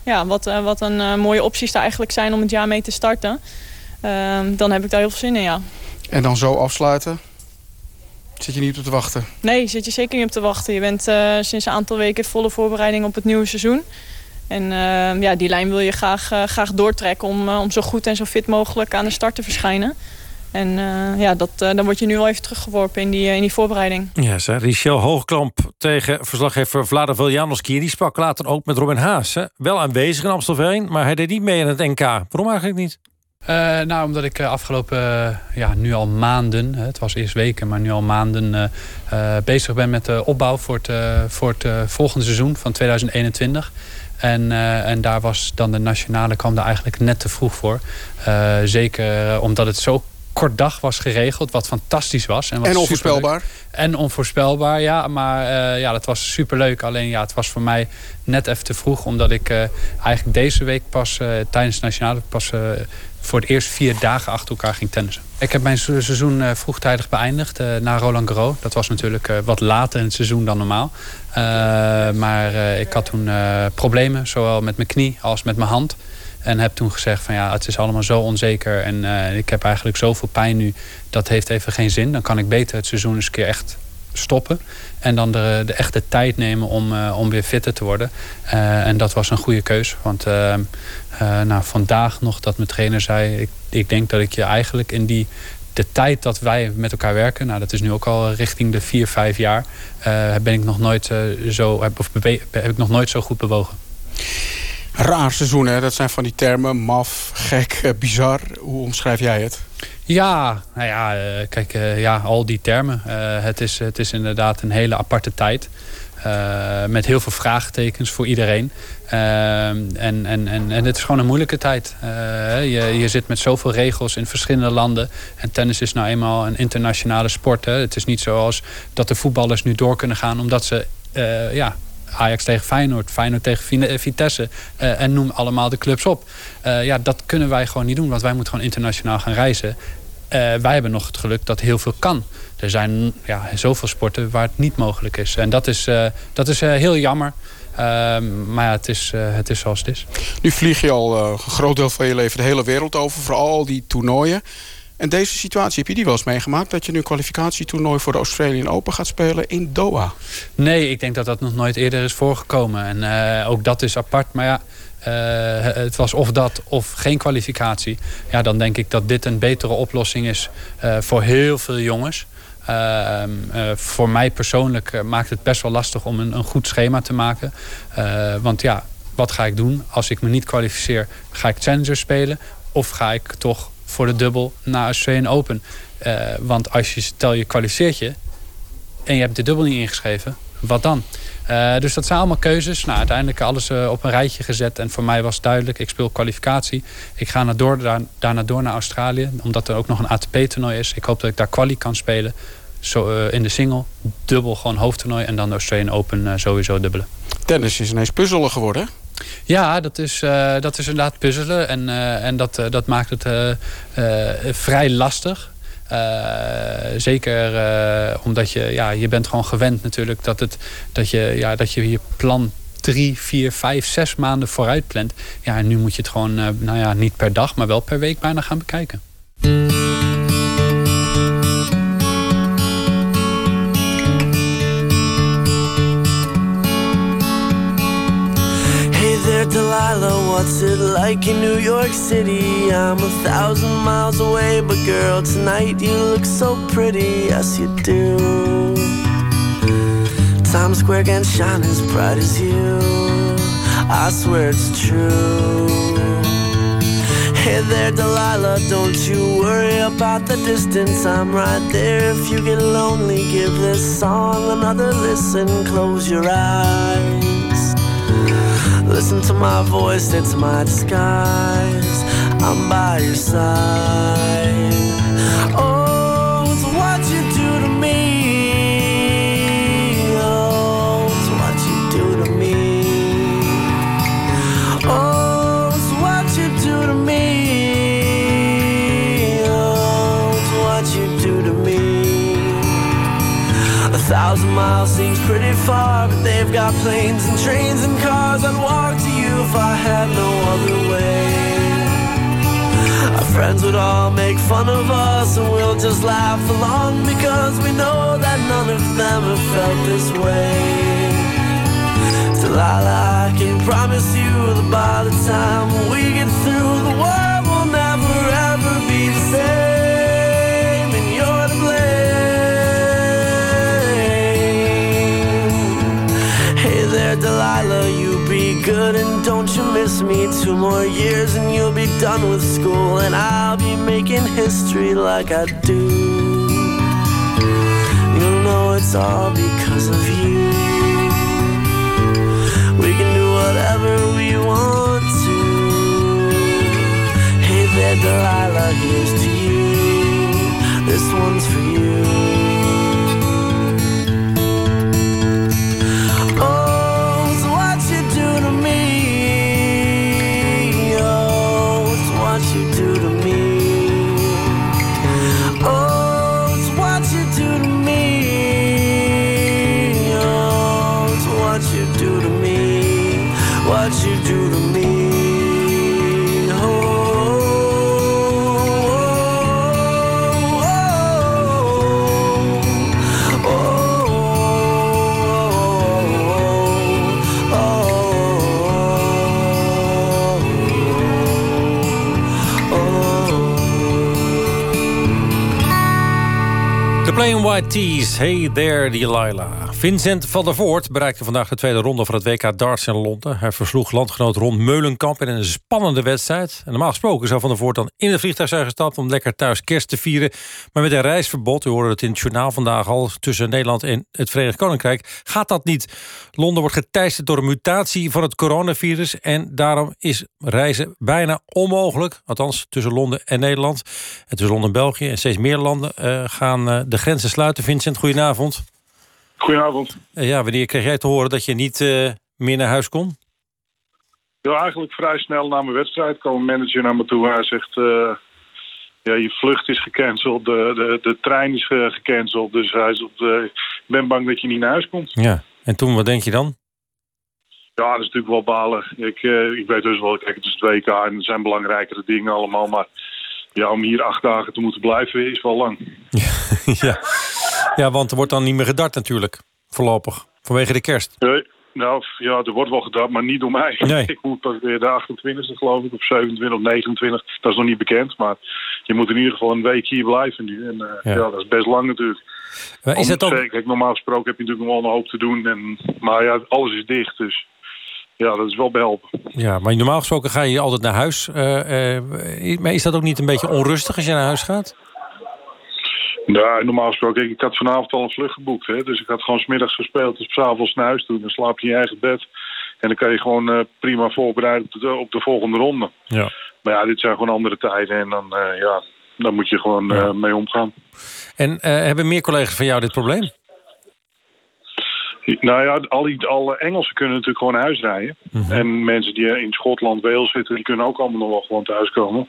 ja, wat, wat een mooie opties er eigenlijk zijn om het jaar mee te starten... Ehm, dan heb ik daar heel veel zin in, ja. En dan zo afsluiten? Zit je niet op te wachten? Nee, zit je zeker niet op te wachten. Je bent sinds een aantal weken volle voorbereiding op het nieuwe seizoen. En uh, ja, die lijn wil je graag, uh, graag doortrekken om, uh, om zo goed en zo fit mogelijk aan de start te verschijnen. En ja, dat, dan word je nu wel even teruggeworpen in die, in die voorbereiding. Ja, zei Richel Hoogklamp tegen verslaggever Vlada Veljanoski. Die sprak later ook met Robin Haas. Hè. Wel aanwezig in Amstelveen, maar hij deed niet mee aan het NK. Waarom eigenlijk niet? Uh, nou, omdat ik afgelopen, uh, ja, nu al maanden, het was eerst weken, maar nu al maanden uh, bezig ben met de opbouw voor het, voor het volgende seizoen van 2021. En, en daar was dan de nationale kwam daar eigenlijk net te vroeg voor. Zeker omdat het zo kort dag was geregeld, wat fantastisch was. En, wat en onvoorspelbaar. En onvoorspelbaar, ja. Maar uh, ja, dat was superleuk. Alleen ja, het was voor mij net even te vroeg. Omdat ik eigenlijk deze week pas tijdens de nationale pas voor het eerst vier dagen achter elkaar ging tennissen. Ik heb mijn seizoen uh, vroegtijdig beëindigd uh, na Roland Garros. Dat was natuurlijk uh, wat later in het seizoen dan normaal. maar ik had toen problemen, zowel met mijn knie als met mijn hand. En heb toen gezegd van ja, het is allemaal zo onzeker. En ik heb eigenlijk zoveel pijn nu, dat heeft even geen zin. Dan kan ik beter het seizoen eens een keer echt stoppen. En dan de, de echte tijd nemen om, uh, om weer fitter te worden. Uh, en dat was een goede keus. Want uh, nou, vandaag nog dat mijn trainer zei... Ik, ik denk dat ik je eigenlijk in die de tijd dat wij met elkaar werken... nou, dat is nu ook al richting de vier, vijf jaar... ben ik nog nooit, zo, heb, of heb ik nog nooit zo goed bewogen. Raar seizoen, hè? Dat zijn van die termen. Maf, gek, bizar. Hoe omschrijf jij het? Ja, nou ja, uh, kijk, uh, ja, al die termen. Het, is, het is inderdaad een hele aparte tijd. met heel veel vraagtekens voor iedereen. en, en, en, en het is gewoon een moeilijke tijd. je, je zit met zoveel regels in verschillende landen. En tennis is nou eenmaal een internationale sport. Hè. Het is niet zoals dat de voetballers nu door kunnen gaan... omdat ze ja, Ajax tegen Feyenoord, Feyenoord tegen Vitesse. Uh, en noem allemaal de clubs op. Uh, ja, dat kunnen wij gewoon niet doen, want wij moeten gewoon internationaal gaan reizen. Wij hebben nog het geluk dat heel veel kan. Er zijn ja, zoveel sporten waar het niet mogelijk is. En dat is, dat is heel jammer. Ehm, maar ja, het is, het is zoals het is. Nu vlieg je al een groot deel van je leven de hele wereld over. Voor al die toernooien. En deze situatie, heb je die wel eens meegemaakt? Dat je nu een kwalificatietoernooi voor de Australian Open gaat spelen in Doha? Nee, ik denk dat dat nog nooit eerder is voorgekomen. En uh, ook dat is apart. Maar ja, uh, het was of dat of geen kwalificatie. Ja, dan denk ik dat dit een betere oplossing is uh, voor heel veel jongens. Ehm, voor mij persoonlijk maakt het best wel lastig om een, een goed schema te maken. want ja, wat ga ik doen? Als ik me niet kwalificeer, ga ik Challenger spelen? Of ga ik toch voor de dubbel naar Australian Open. Uh, want als je, stel je kwalificeert je en je hebt de dubbel niet ingeschreven, wat dan? Uh, dus dat zijn allemaal keuzes. Nou, uiteindelijk alles uh, op een rijtje gezet. En voor mij was duidelijk, ik speel kwalificatie. Ik ga naar door, daar, daarna door naar Australië. Omdat er ook nog een ATP-toernooi is. Ik hoop dat ik daar kwalie kan spelen. Zo, in de single, dubbel gewoon hoofdtoernooi. En dan de Australian Open sowieso dubbelen. Tennis is ineens puzzelen geworden, ja, dat is, uh, dat is inderdaad puzzelen. En, uh, en dat, uh, dat maakt het vrij lastig. zeker omdat je, ja, je bent gewoon gewend natuurlijk dat, het, dat, je, ja, dat je je plan drie, vier, vijf, zes maanden vooruit plant. Ja, en nu moet je het gewoon, nou ja, niet per dag, maar wel per week bijna gaan bekijken. Delilah, what's it like in New York City? I'm a thousand miles away, but girl, tonight you look so pretty, yes you do. Times Square can shine as bright as you. I swear it's true. Hey there, Delilah, don't you worry about the distance. I'm right there. If you get lonely, give this song another listen. Close your eyes. Listen to my voice, it's my disguise. I'm by your side. Oh, it's what you do to me. Oh, it's what you do to me. Oh, it's what you do to me. Oh, it's what you do to me. A thousand miles seems pretty far, but they've got planes and trains and cars. I'd walk to you if I had no other way. Our friends would all make fun of us, and we'll just laugh along because we know that none of them have felt this way. Delilah, I can promise you that by the time we get through, the world will never ever be the same, Delilah, you be good and don't you miss me. Two more years and you'll be done with school, and I'll be making history like I do. You'll know it's all because of you. We can do whatever we want to. Hey there, Delilah, here's to you. This one's for you. Plain White Tees, Hey There Delilah. Vincent van der Voort bereikte vandaag de tweede ronde van het WK darts in Londen. Hij versloeg landgenoot Ron Meulenkamp in een spannende wedstrijd. En normaal gesproken zou van der Voort dan in het vliegtuig zijn gestapt... om lekker thuis kerst te vieren. Maar met een reisverbod, u hoorde het in het journaal vandaag al... tussen Nederland en het Verenigd Koninkrijk, gaat dat niet. Londen wordt geteisterd door een mutatie van het coronavirus... en daarom is reizen bijna onmogelijk. Althans, tussen Londen en Nederland. En tussen Londen en België en steeds meer landen eh, gaan eh, de grenzen sluiten. Vincent, goedenavond. Goedenavond. Eh, ja, wanneer kreeg jij te horen dat je niet eh, meer naar huis kon? Ja, eigenlijk vrij snel na mijn wedstrijd kwam een manager naar me toe. Hij zegt, eh, ja, je vlucht is gecanceld, de, de, de trein is gecanceld. Dus hij zegt, ik ben bang dat je niet naar huis komt. Ja. En toen, wat denk je dan? Ja, dat is natuurlijk wel balen. Ik, ik weet dus wel, kijk, het is het WK en er zijn belangrijkere dingen allemaal. Maar ja, om hier acht dagen te moeten blijven is wel lang. [laughs] ja. ja, want er wordt dan niet meer gedart natuurlijk. Voorlopig. Vanwege de kerst. Nee, nou, ja, er wordt wel gedaan, maar niet door mij. Nee. [laughs] Ik moet pas weer de 28e geloof ik, of 27 of 29. Dat is nog niet bekend, maar je moet in ieder geval een week hier blijven nu. En eh, Ja. ja. dat is best lang natuurlijk. Maar is het ook- Kijk, normaal gesproken heb je natuurlijk nog wel een hoop te doen. En, maar ja, alles is dicht, dus ja, dat is wel behelpen. Ja, maar normaal gesproken ga je altijd naar huis. Eh, eh, maar is dat ook niet een beetje onrustig als je naar huis gaat? Ja, normaal gesproken, ik, had vanavond al een vlucht geboekt. Hè, dus ik had gewoon smiddags gespeeld, dus s'avonds naar huis toe. Dan slaap je in je eigen bed. En dan kan je gewoon eh, prima voorbereiden op de, op de volgende ronde. Ja. Maar ja, dit zijn gewoon andere tijden. En dan, ja, dan moet je gewoon mee omgaan. En hebben meer collega's van jou dit probleem? Nou ja, al die alle Engelsen kunnen natuurlijk gewoon naar huis rijden. En mensen die in Schotland, Wales zitten, die kunnen ook allemaal nog wel gewoon thuiskomen.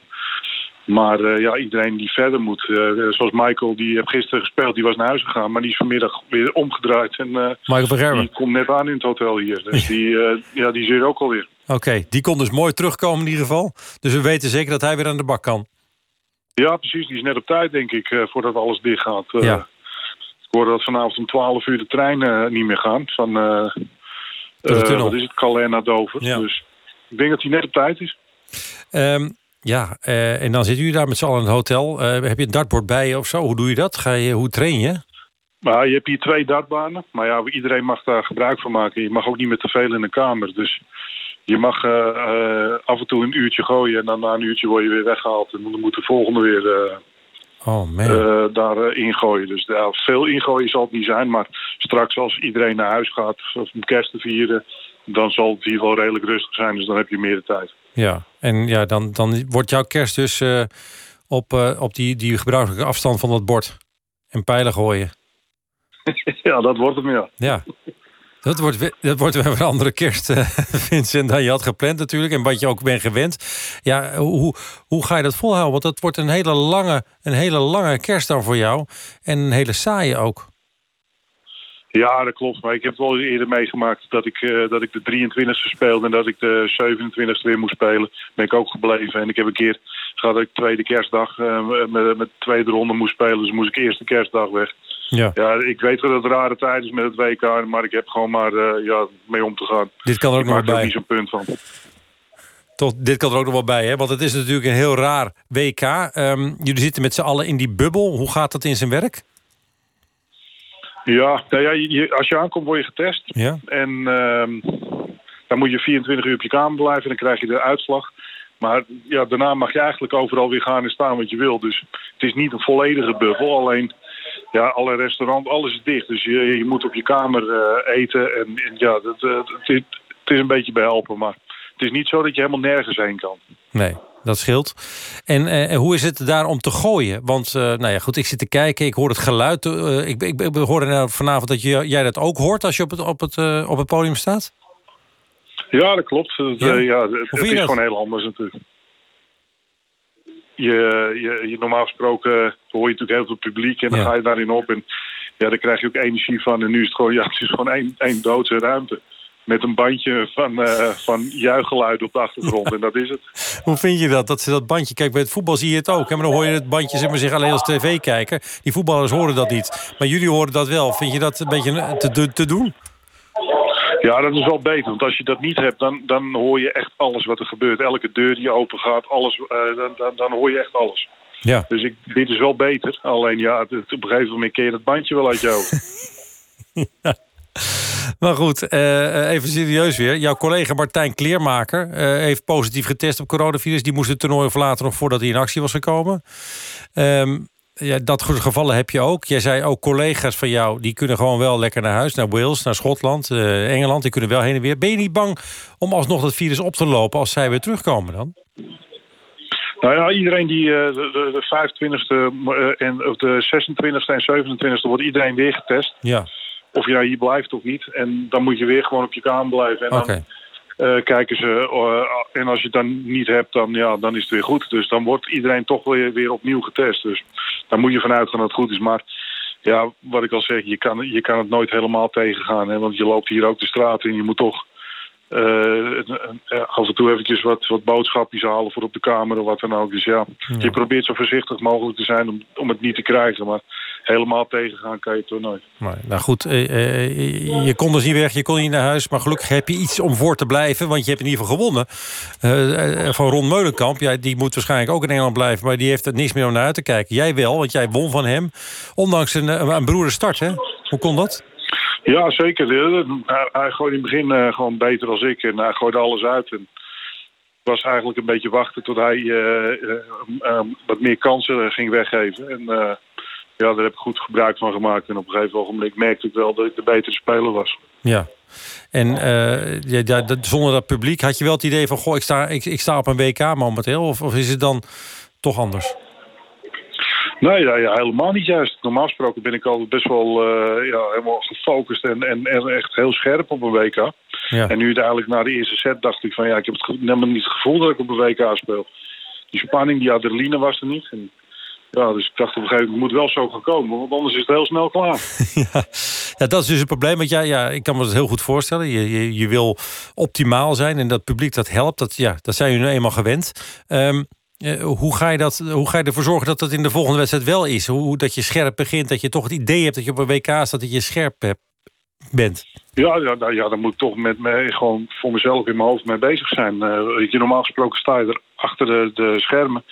Maar eh, ja, iedereen die verder moet. eh, zoals Michael, die heeft gisteren gespeeld, die was naar huis gegaan. Maar die is vanmiddag weer omgedraaid. En eh, Michael van Gerwen. die komt net aan in het hotel hier. Dus die, [laughs] ja, die is hier ook alweer. Oké, die kon dus mooi terugkomen in ieder geval. Dus we weten zeker dat hij weer aan de bak kan. Ja, precies. Die is net op tijd, denk ik, voordat alles dicht gaat. Ja. Ik hoorde dat vanavond om 12 uur de trein eh, niet meer gaan. Van, eh, de eh, wat is het, Calais naar Dover. Ja. Dus Ik denk dat hij net op tijd is. Ehm, ja, en dan zit u daar met z'n allen in het hotel. Heb je een dartbord bij je of zo? Hoe doe je dat? Ga je, hoe train je? Maar je hebt hier twee dartbanen. Maar ja, iedereen mag daar gebruik van maken. Je mag ook niet met te veel in de kamer. Dus je mag af en toe een uurtje gooien. En dan na een uurtje word je weer weggehaald. En dan moet de volgende weer Oh man. eh, daar eh, ingooien. Dus ja, veel ingooien zal het niet zijn. Maar straks als iedereen naar huis gaat of om kerst te vieren... dan zal het hier wel redelijk rustig zijn. Dus dan heb je meer de tijd. Ja, en ja, dan, dan wordt jouw kerst dus eh, op, op die, die gebruikelijke afstand van dat bord. En pijlen gooien. [laughs] ja, dat wordt hem, ja. Ja. Dat wordt, we- dat wordt weer een andere kerst, eh, [laughs] Vincent, dan je had gepland natuurlijk. En wat je ook bent gewend. Ja, hoe, hoe ga je dat volhouden? Want dat wordt een hele lange, een hele lange kerst dan voor jou. En een hele saaie ook. Ja, dat klopt. Maar ik heb wel eerder meegemaakt dat ik, eh, dat ik de 23e speelde en dat ik de 27e weer moest spelen. Ben ik ook gebleven. En ik heb een keer gehad dat ik tweede kerstdag eh, met, met de tweede ronde moest spelen. Dus moest ik eerste kerstdag weg. Ja. Ja, ik weet dat het rare tijd is met het WK, maar ik heb gewoon maar eh, ja, mee om te gaan. Dit kan er ook ik nog er bij. niet zo'n punt van. Toch, dit kan er ook nog wel bij, hè? Want het is natuurlijk een heel raar WK. Ehm, jullie zitten met z'n allen in die bubbel. Hoe gaat dat in zijn werk? Ja, nou ja je- als je aankomt word je getest. Ja. En ehm, dan moet je 24 uur op je kamer blijven en dan krijg je de uitslag. Maar ja, daarna mag je eigenlijk overal weer gaan en staan wat je wil. Dus het is niet een volledige bubbel. Alleen, ja, alle restaurants, alles is dicht. Dus je, je moet op je kamer eh, eten. En, en ja, dat, eh, het, is, het is een beetje behelpen. Maar het is niet zo dat je helemaal nergens heen kan. Nee, dat scheelt. En eh, hoe is het daar om te gooien? Want, nou ja, goed, ik zit te kijken, ik hoor het geluid. ik, ik, ik hoorde nou vanavond dat je, jij dat ook hoort als je op het, op het, op het podium staat. Ja, dat klopt. Het, Ja? ja, het, is dat? gewoon heel anders natuurlijk. Je, je, je, normaal gesproken hoor je natuurlijk heel veel publiek en dan Ja. ga je daarin op. En ja, daar krijg je ook energie van. En nu is het gewoon, ja, het is gewoon één, één doodse ruimte. Met een bandje van, eh van juichgeluid op de achtergrond. En dat is het. [laughs] Hoe vind je dat, dat ze dat bandje... Kijk, bij het voetbal zie je het ook. Hè? Maar dan hoor je het bandje zeg maar, zich alleen als tv-kijker. Die voetballers horen dat niet. Maar jullie horen dat wel. Vind je dat een beetje te, te doen? Ja, dat is wel beter. Want als je dat niet hebt, dan, dan hoor je echt alles wat er gebeurt. Elke deur die open gaat, alles, eh, dan, dan, dan hoor je echt alles. Ja. Dus ik, dit is wel beter. Alleen ja, het, op een gegeven moment keer je dat bandje wel uit hoofd. [laughs] [laughs] Maar goed, eh, eh, even serieus weer. Jouw collega Martijn Kleermaker eh, heeft positief getest op coronavirus. Die moest het toernooi verlaten nog voordat hij in actie was gekomen. Ehm, ja, dat soort gevallen heb je ook. Jij zei ook collega's van jou, die kunnen gewoon wel lekker naar huis. Naar Wales, naar Schotland, eh, Engeland. Die kunnen wel heen en weer. Ben je niet bang om alsnog dat virus op te lopen als zij weer terugkomen dan? Nou ja, iedereen die eh, de, de, de 25e eh, en of de 26e en 27e wordt iedereen weer getest. Ja, Of je nou hier blijft of niet. En dan moet je weer gewoon op je kamer blijven. En dan eh, kijken ze. eh, en als je het dan niet hebt, dan, ja, dan is het weer goed. Dus dan wordt iedereen toch weer, weer opnieuw getest. Dus daar moet je vanuit gaan dat het goed is. Maar ja, wat ik al zeg, je kan, je kan het nooit helemaal tegengaan. Hè? Want je loopt hier ook de straat in. Je moet toch eh, af en toe eventjes wat, wat boodschapjes halen voor op de kamer of wat dan ook. Dus ja, je probeert zo voorzichtig mogelijk te zijn om, om het niet te krijgen. Maar helemaal tegengaan kan je toch nooit. Maar, nou goed, eh, eh, je kon dus niet weg, je kon niet naar huis. Maar gelukkig heb je iets om voor te blijven. Want je hebt in ieder geval gewonnen. Eh, van Ron Meulenkamp, ja, die moet waarschijnlijk ook in Engeland blijven. Maar die heeft er niks meer om naar uit te kijken. Jij wel, want jij won van hem. Ondanks een, een start, hè? Hoe kon dat? Ja, zeker. Hij, hij gooide in het begin gewoon beter als ik. En hij gooide alles uit. En het was eigenlijk een beetje wachten tot hij wat meer kansen ging weggeven. En ja, daar heb ik goed gebruik van gemaakt. En op een gegeven ogenblik merkte ik wel dat ik de betere speler was. Ja. En eh, ja, ja, dat- zonder dat publiek had je wel het idee van... goh, ik sta, ik, ik sta op een WK momenteel. Of, of is het dan toch anders? Nee, ja, helemaal niet juist. Normaal gesproken ben ik altijd best wel eh, ja, helemaal gefocust en, en, en echt heel scherp op een WK. Ja. En nu uiteindelijk na de eerste set dacht ik van ja, ik heb het helemaal niet het gevoel dat ik op een WK speel. Die spanning, die adrenaline was er niet. En, ja, dus ik dacht op een gegeven moment, het moet wel zo gaan komen, want anders is het heel snel klaar. [laughs] ja. ja, dat is dus het probleem. Want ja, ja, ik kan me dat heel goed voorstellen. Je, je, je wil optimaal zijn en dat publiek dat helpt. Dat, ja, dat zijn jullie nu eenmaal gewend. Ehm, eh, hoe, ga je dat, hoe ga je ervoor zorgen dat dat in de volgende wedstrijd wel is? Hoe, dat je scherp begint, dat je toch het idee hebt dat je op een WK staat, dat je scherp hebt. bent. Ja, ja, nou, ja, daar moet ik toch met me, gewoon voor mezelf in mijn hoofd mee bezig zijn. Eh, weet je, normaal gesproken sta je er achter de, de schermen.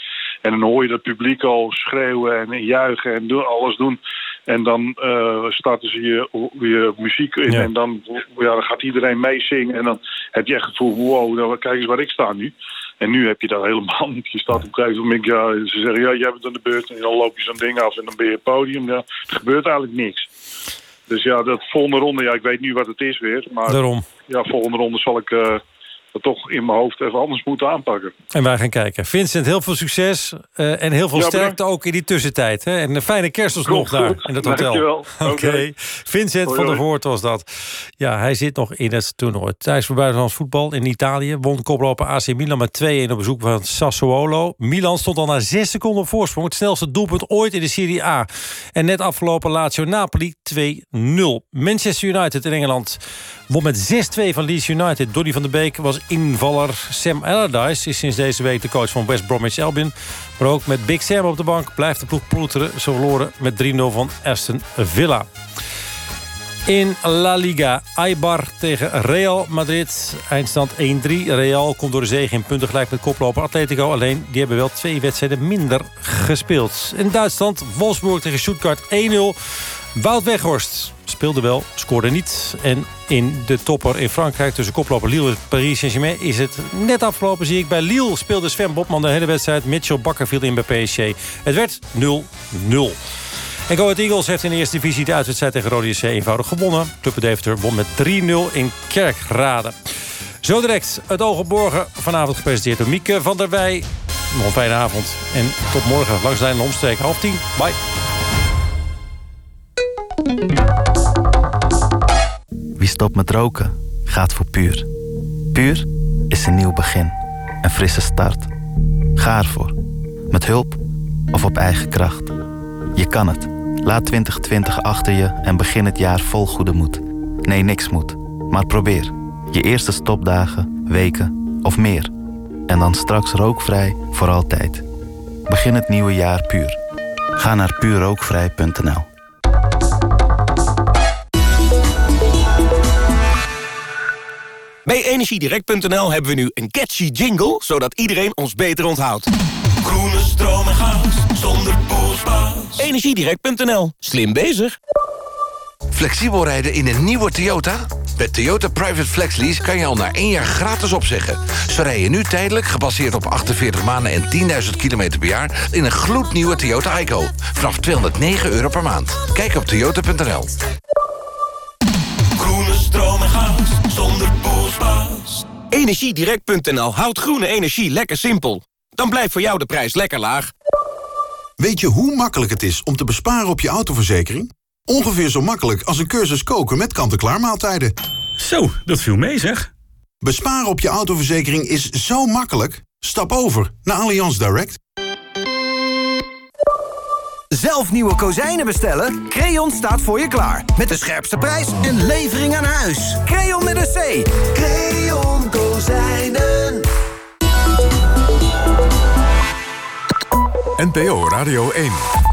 En dan hoor je het publiek al schreeuwen en juichen en doen, alles doen. En dan eh, starten ze je, je muziek in Ja. en dan, ja, dan gaat iedereen meezingen. En dan heb je echt het gevoel, wow, nou, kijk eens waar ik sta nu. En nu heb je dat helemaal niet. Je staat op een gegeven moment, ja, ze zeggen, ja, jij bent aan de beurt. En dan loop je zo'n ding af en dan ben je het podium. Ja, er gebeurt eigenlijk niks. Dus ja, dat volgende ronde, ja, ik weet nu wat het is weer. Maar Daarom. ja, volgende ronde zal ik eh, dat toch in mijn hoofd even anders moeten aanpakken. En wij gaan kijken. Vincent, heel veel succes eh, en heel veel Ja, sterkte ook in die tussentijd. Hè? En een fijne kerst Komt daar in het hotel. Dankjewel. [laughs] Oké. Vincent Hoi, van der. Voort was dat. Ja, hij zit nog in het toernooi. Thijs voor buitenlands voetbal in Italië. Won koploper AC Milan met 2-1 op bezoek van Sassuolo. Milan stond al na 6 seconden voorsprong. Het snelste doelpunt ooit in de Serie A. En net afgelopen Lazio Napoli 2-0. Manchester United in Engeland won met 6-2 van Leeds United. Donny van der Beek was invaller. Sam Allardyce is sinds deze week de coach van West Bromwich Albion. Maar ook met Big Sam op de bank blijft de ploeg ploeteren. Ze verloren met 3-0 van Aston Villa. In La Liga, Eibar tegen Real Madrid. Eindstand 1-3. Real komt door de zege in punten gelijk met koploper Atletico. Alleen, die hebben wel twee wedstrijden minder gespeeld. In Duitsland, Wolfsburg tegen Stuttgart 1-0. Wout Weghorst speelde wel, scoorde niet. En in de topper in Frankrijk tussen koploper Lille en Paris Saint-Germain... is het net afgelopen, zie ik. Bij Lille speelde Sven Botman de hele wedstrijd. Mitchell Bakker viel in bij PSG. Het werd 0-0. En Go Eagles heeft in de eerste divisie de uitwedstrijd tegen Rode JC eenvoudig gewonnen. Club de Deventer won met 3-0 in Kerkrade. Zo direct het morgen. Vanavond gepresenteerd door Mieke van der Wij. Nog een fijne avond. En tot morgen langs de lijn omstreek half tien. Bye. Wie stopt met roken, gaat voor puur. Puur is een nieuw begin. Een frisse start. Ga ervoor. Met hulp of op eigen kracht. Je kan het. Laat 2020 achter je en begin het jaar vol goede moed. Nee, niks moet. Maar probeer. Je eerste stopdagen, weken of meer. En dan straks rookvrij voor altijd. Begin het nieuwe jaar puur. Ga naar puurrookvrij.nl Bij Energiedirect.nl hebben we nu een catchy jingle... zodat iedereen ons beter onthoudt. Groene stroom en gas, zonder poespas. Energiedirect.nl. Slim bezig. Flexibel rijden in een nieuwe Toyota? Met Toyota Private Flex Lease kan je al na één jaar gratis opzeggen. Zo rij je nu tijdelijk, gebaseerd op 48 maanden en 10.000 kilometer per jaar... in een gloednieuwe Toyota Ico. Vanaf 209 euro per maand. Kijk op toyota.nl. Groene stroom en gas, zonder poespas. Energiedirect.nl houdt groene energie lekker simpel. Dan blijft voor jou de prijs lekker laag. Weet je hoe makkelijk het is om te besparen op je autoverzekering? Ongeveer zo makkelijk als een cursus koken met kant-en-klaar maaltijden. Zo, dat viel mee zeg. Besparen op je autoverzekering is zo makkelijk. Stap over naar Allianz Direct. Zelf nieuwe kozijnen bestellen? Creon staat voor je klaar. Met de scherpste prijs en levering aan huis. Creon met een C. Creon Kozijnen. NPO Radio 1.